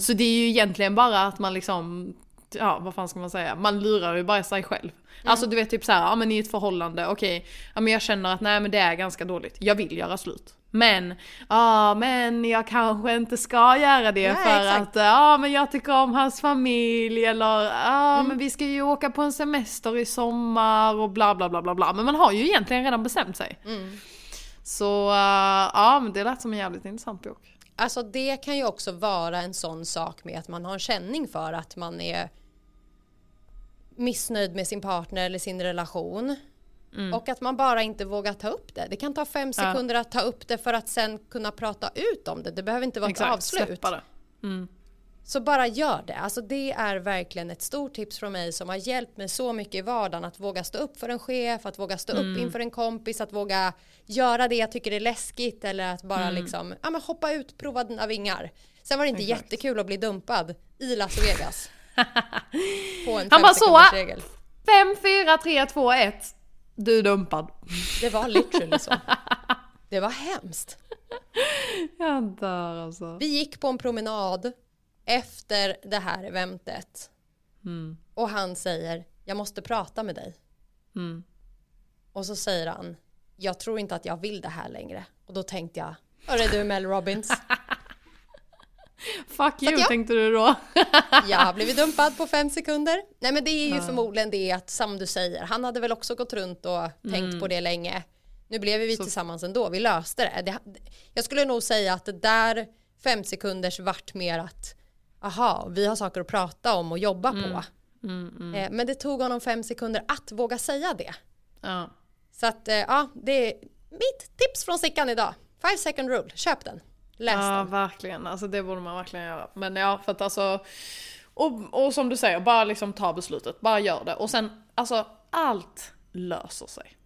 Så det är ju egentligen bara att man liksom, ja vad fan ska man säga, man lurar ju bara sig själv. Alltså du vet typ så här, ja men i ett förhållande, okej, ja men jag känner att nej men det är ganska dåligt, jag vill göra slut. Men, ja men jag kanske inte ska göra det Nej, för exakt. att, ja men jag tycker om hans familj eller, ja men vi ska ju åka på en semester i sommar och bla bla bla bla bla. Men man har ju egentligen redan bestämt sig. Så, uh, ja men det lät som en jävligt intressant bok. Alltså det kan ju också vara en sån sak med att man har en känning för att man är missnöjd med sin partner eller sin relation. Och att man bara inte vågar ta upp det. Det kan ta fem Ja. sekunder att ta upp det för att sen kunna prata ut om det. Det behöver inte vara ett avslut. det. Så bara gör det. Alltså det är verkligen ett stort tips från mig som har hjälpt mig så mycket i vardagen att våga stå upp för en chef, att våga stå upp inför en kompis, att våga göra det jag tycker är läskigt eller att bara liksom ja, men hoppa ut, prova dina vingar. Sen var det inte Exakt. jättekul att bli dumpad i Las Vegas. <laughs> På en Han bara, så, ah. regel. 5, 4, 3, 2, 1. Du är dumpad. Det var literally så. Det var hemskt. Jag dör alltså. Vi gick på en promenad efter det här eventet. Mm. Och han säger, jag måste prata med dig. Mm. Och så säger han, jag tror inte att jag vill det här längre. Och då tänkte jag, hörru du Mel Robbins, <laughs> Fuck you ja. tänkte du då. <laughs> jag har blivit dumpad på fem sekunder. Nej men det är ju förmodligen det att, som du säger, han hade väl också gått runt och tänkt på det länge. Nu blev vi tillsammans ändå, vi löste det. det. Jag skulle nog säga att det där fem sekunders vart mer att, aha, vi har saker att prata om och jobba på. Eh, Men det tog honom fem sekunder att våga säga det. Ja. Så att eh, ja, det är mitt tips från Sickan idag. Five second rule, köp den. Läs Ja, den. verkligen. Alltså det borde man verkligen göra. Men ja, för att alltså... Och, och som du säger, bara liksom ta beslutet. Bara gör det. Och sen, alltså allt löser sig.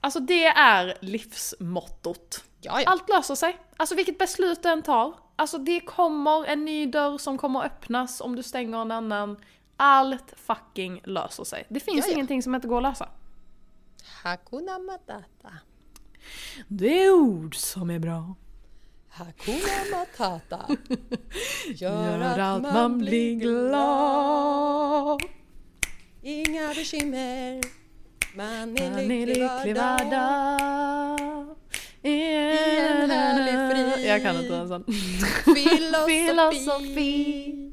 Alltså det är livsmottot. Ja, ja. Allt löser sig. Alltså vilket beslut du än tar. Alltså det kommer en ny dörr som kommer öppnas om du stänger en annan. Allt fucking löser sig. Det finns ja. ingenting som inte går att lösa. Hakuna Matata. Det är ord som är bra. Hakuna Matata. <laughs> Gör att man blir glad. Inga bekymmer. Man är Man är lycklig var dag. dag. en härlig frid. Jag kan inte ens den. Filosofi. Filosofi.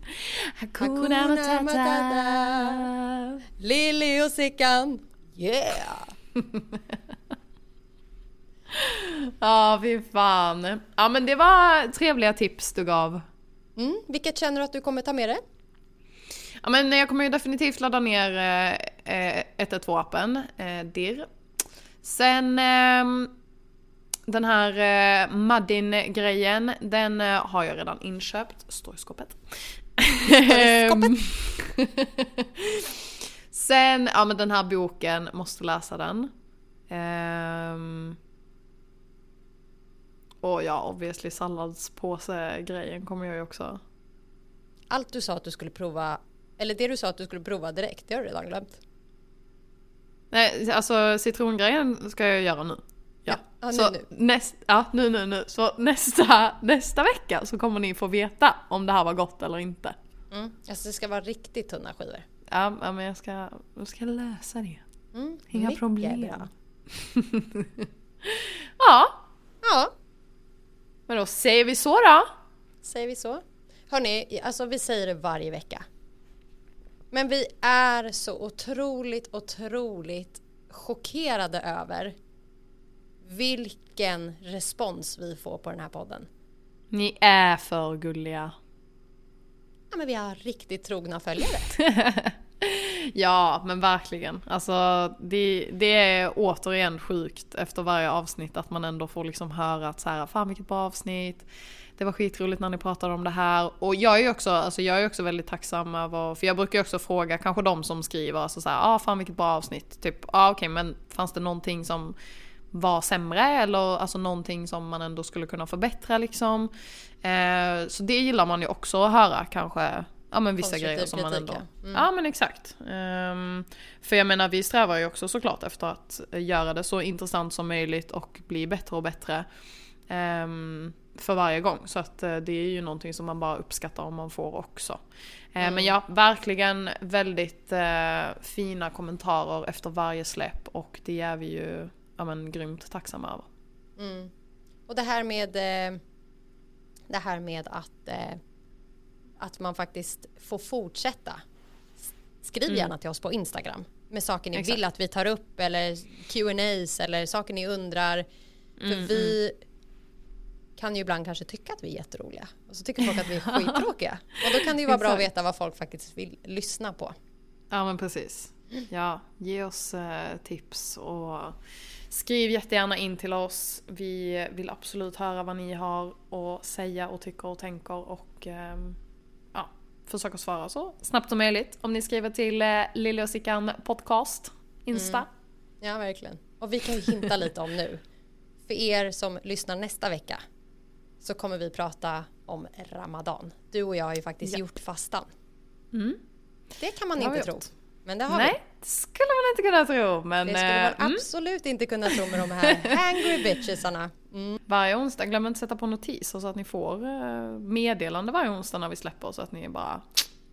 Hakuna Hakuna Matata. Matata. Lilly och Sickan. Yeah! <laughs> <laughs> Ja, fy fan. Ja, men det var trevliga tips du gav. Mm. Vilket känner du att du kommer ta med dig? Ja, men jag kommer ju definitivt ladda ner eh, 112-appen, eh, DIR. Sen ehm, den här eh, Muddin-grejen, den eh, har jag redan inköpt. Står i skåpet. i skåpet. <laughs> Sen, ja men den här boken, måste läsa den. Ehm, och ja, obviously salladspåse-grejen kommer jag ju också Allt du sa att du skulle prova, eller det du sa att du skulle prova direkt, det har du redan glömt. Nej, alltså citrongrejen ska jag göra nu. Ja, Ja, nu, så nu. Näst, ja, nu, nu, nu. Så nästa, <laughs> nästa vecka så kommer ni få veta om det här var gott eller inte. Mm. Alltså det ska vara riktigt tunna skivor. Ja, ja, men jag ska, jag ska lösa det. Mm. Inga problem. <laughs> Ja, men då säger vi så då. säger vi så. Hörni, alltså vi säger det varje vecka. Men vi är så otroligt, otroligt chockerade över vilken respons vi får på den här podden. Ni är för gulliga. Ja, men vi har riktigt trogna följare. <laughs> Ja, men verkligen. Alltså, det, det är återigen sjukt efter varje avsnitt att man ändå får liksom höra att så här, fan vilket bra avsnitt. Det var skitroligt när ni pratade om det här. Och jag är ju också, alltså jag är också väldigt tacksam över, för jag brukar ju också fråga kanske de som skriver, alltså så här, ah fan vilket bra avsnitt. Typ, ah okej men fanns det någonting som var sämre eller alltså någonting som man ändå skulle kunna förbättra liksom. Eh, så det gillar man ju också att höra kanske, ja men vissa grejer som man ändå... ja. Mm. Ja men exakt. Ehm, för jag menar vi strävar ju också såklart efter att göra det så intressant som möjligt och bli bättre och bättre. ehm, för varje gång. Så att eh, det är ju någonting som man bara uppskattar om man får också. Eh, Mm. Men ja, verkligen väldigt eh, fina kommentarer efter varje släpp och det är vi ju ja, men, grymt tacksamma över. Mm. Och det här med eh, det här med att eh, att man faktiskt får fortsätta. Skriv Mm. gärna till oss på Instagram med saker ni Exakt. vill att vi tar upp eller Q&As eller saker ni undrar. För Mm, vi kan ju ibland kanske tycka att vi är jätteroliga och så tycker folk att vi är <laughs> skittråkiga. Och då kan det ju vara bra att veta vad folk faktiskt vill lyssna på. Ja men precis. Ja, ge oss eh, tips och skriv jättegärna in till oss. Vi vill absolut höra vad ni har att säga och tycker och tänker och ehm, försöka svara så snabbt som möjligt. Om ni skriver till eh, Lille och Sickan podcast, Insta. Ja, verkligen. Och vi kan ju hinta lite om nu. För er som lyssnar nästa vecka så kommer vi prata om Ramadan. Du och jag har ju faktiskt Ja. gjort fastan. Mm. Det kan man Det inte vi tro. gjort. Men det har vi. Nej, det skulle man inte kunna tro. Men Det skulle man mm, absolut inte kunna tro med de här hangry bitchesarna. Varje onsdag, glöm inte sätta på notiser så att ni får eh, meddelande varje onsdag när vi släpper så att ni bara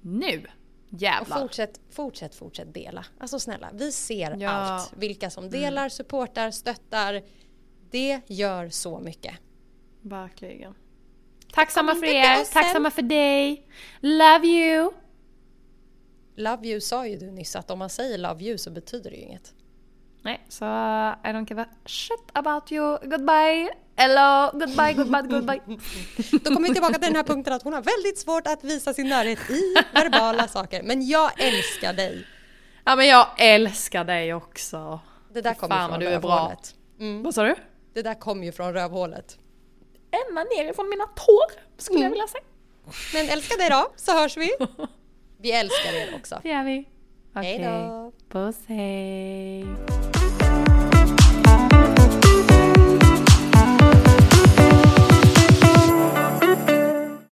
nu Och jävlar. fortsätt, fortsätt, fortsätt dela. Alltså snälla, vi ser Ja. Mm. allt. Vilka som delar, supportar, stöttar. Det gör så mycket. Verkligen. Tacksamma för er, tacksamma för dig. Love you. Love you sa ju du nyss att om man säger love you så betyder det ju inget. Nej, så I don't give a shit about you. Goodbye. Hello, goodbye, goodbye, goodbye. <laughs> Då kommer vi tillbaka till den här punkten att hon har väldigt svårt att visa sin närhet i verbala saker. Men jag älskar dig. ja men jag älskar dig också. Det där kommer fan, från du är bra. rövhålet. Mm, Vad sa du? det där kommer ju från rövhålet. Ända nerifrån mina tår skulle jag vilja säga. Men älskar dig då, så hörs vi. Vi älskar er också. Det gör vi. Hej då. Puss hej.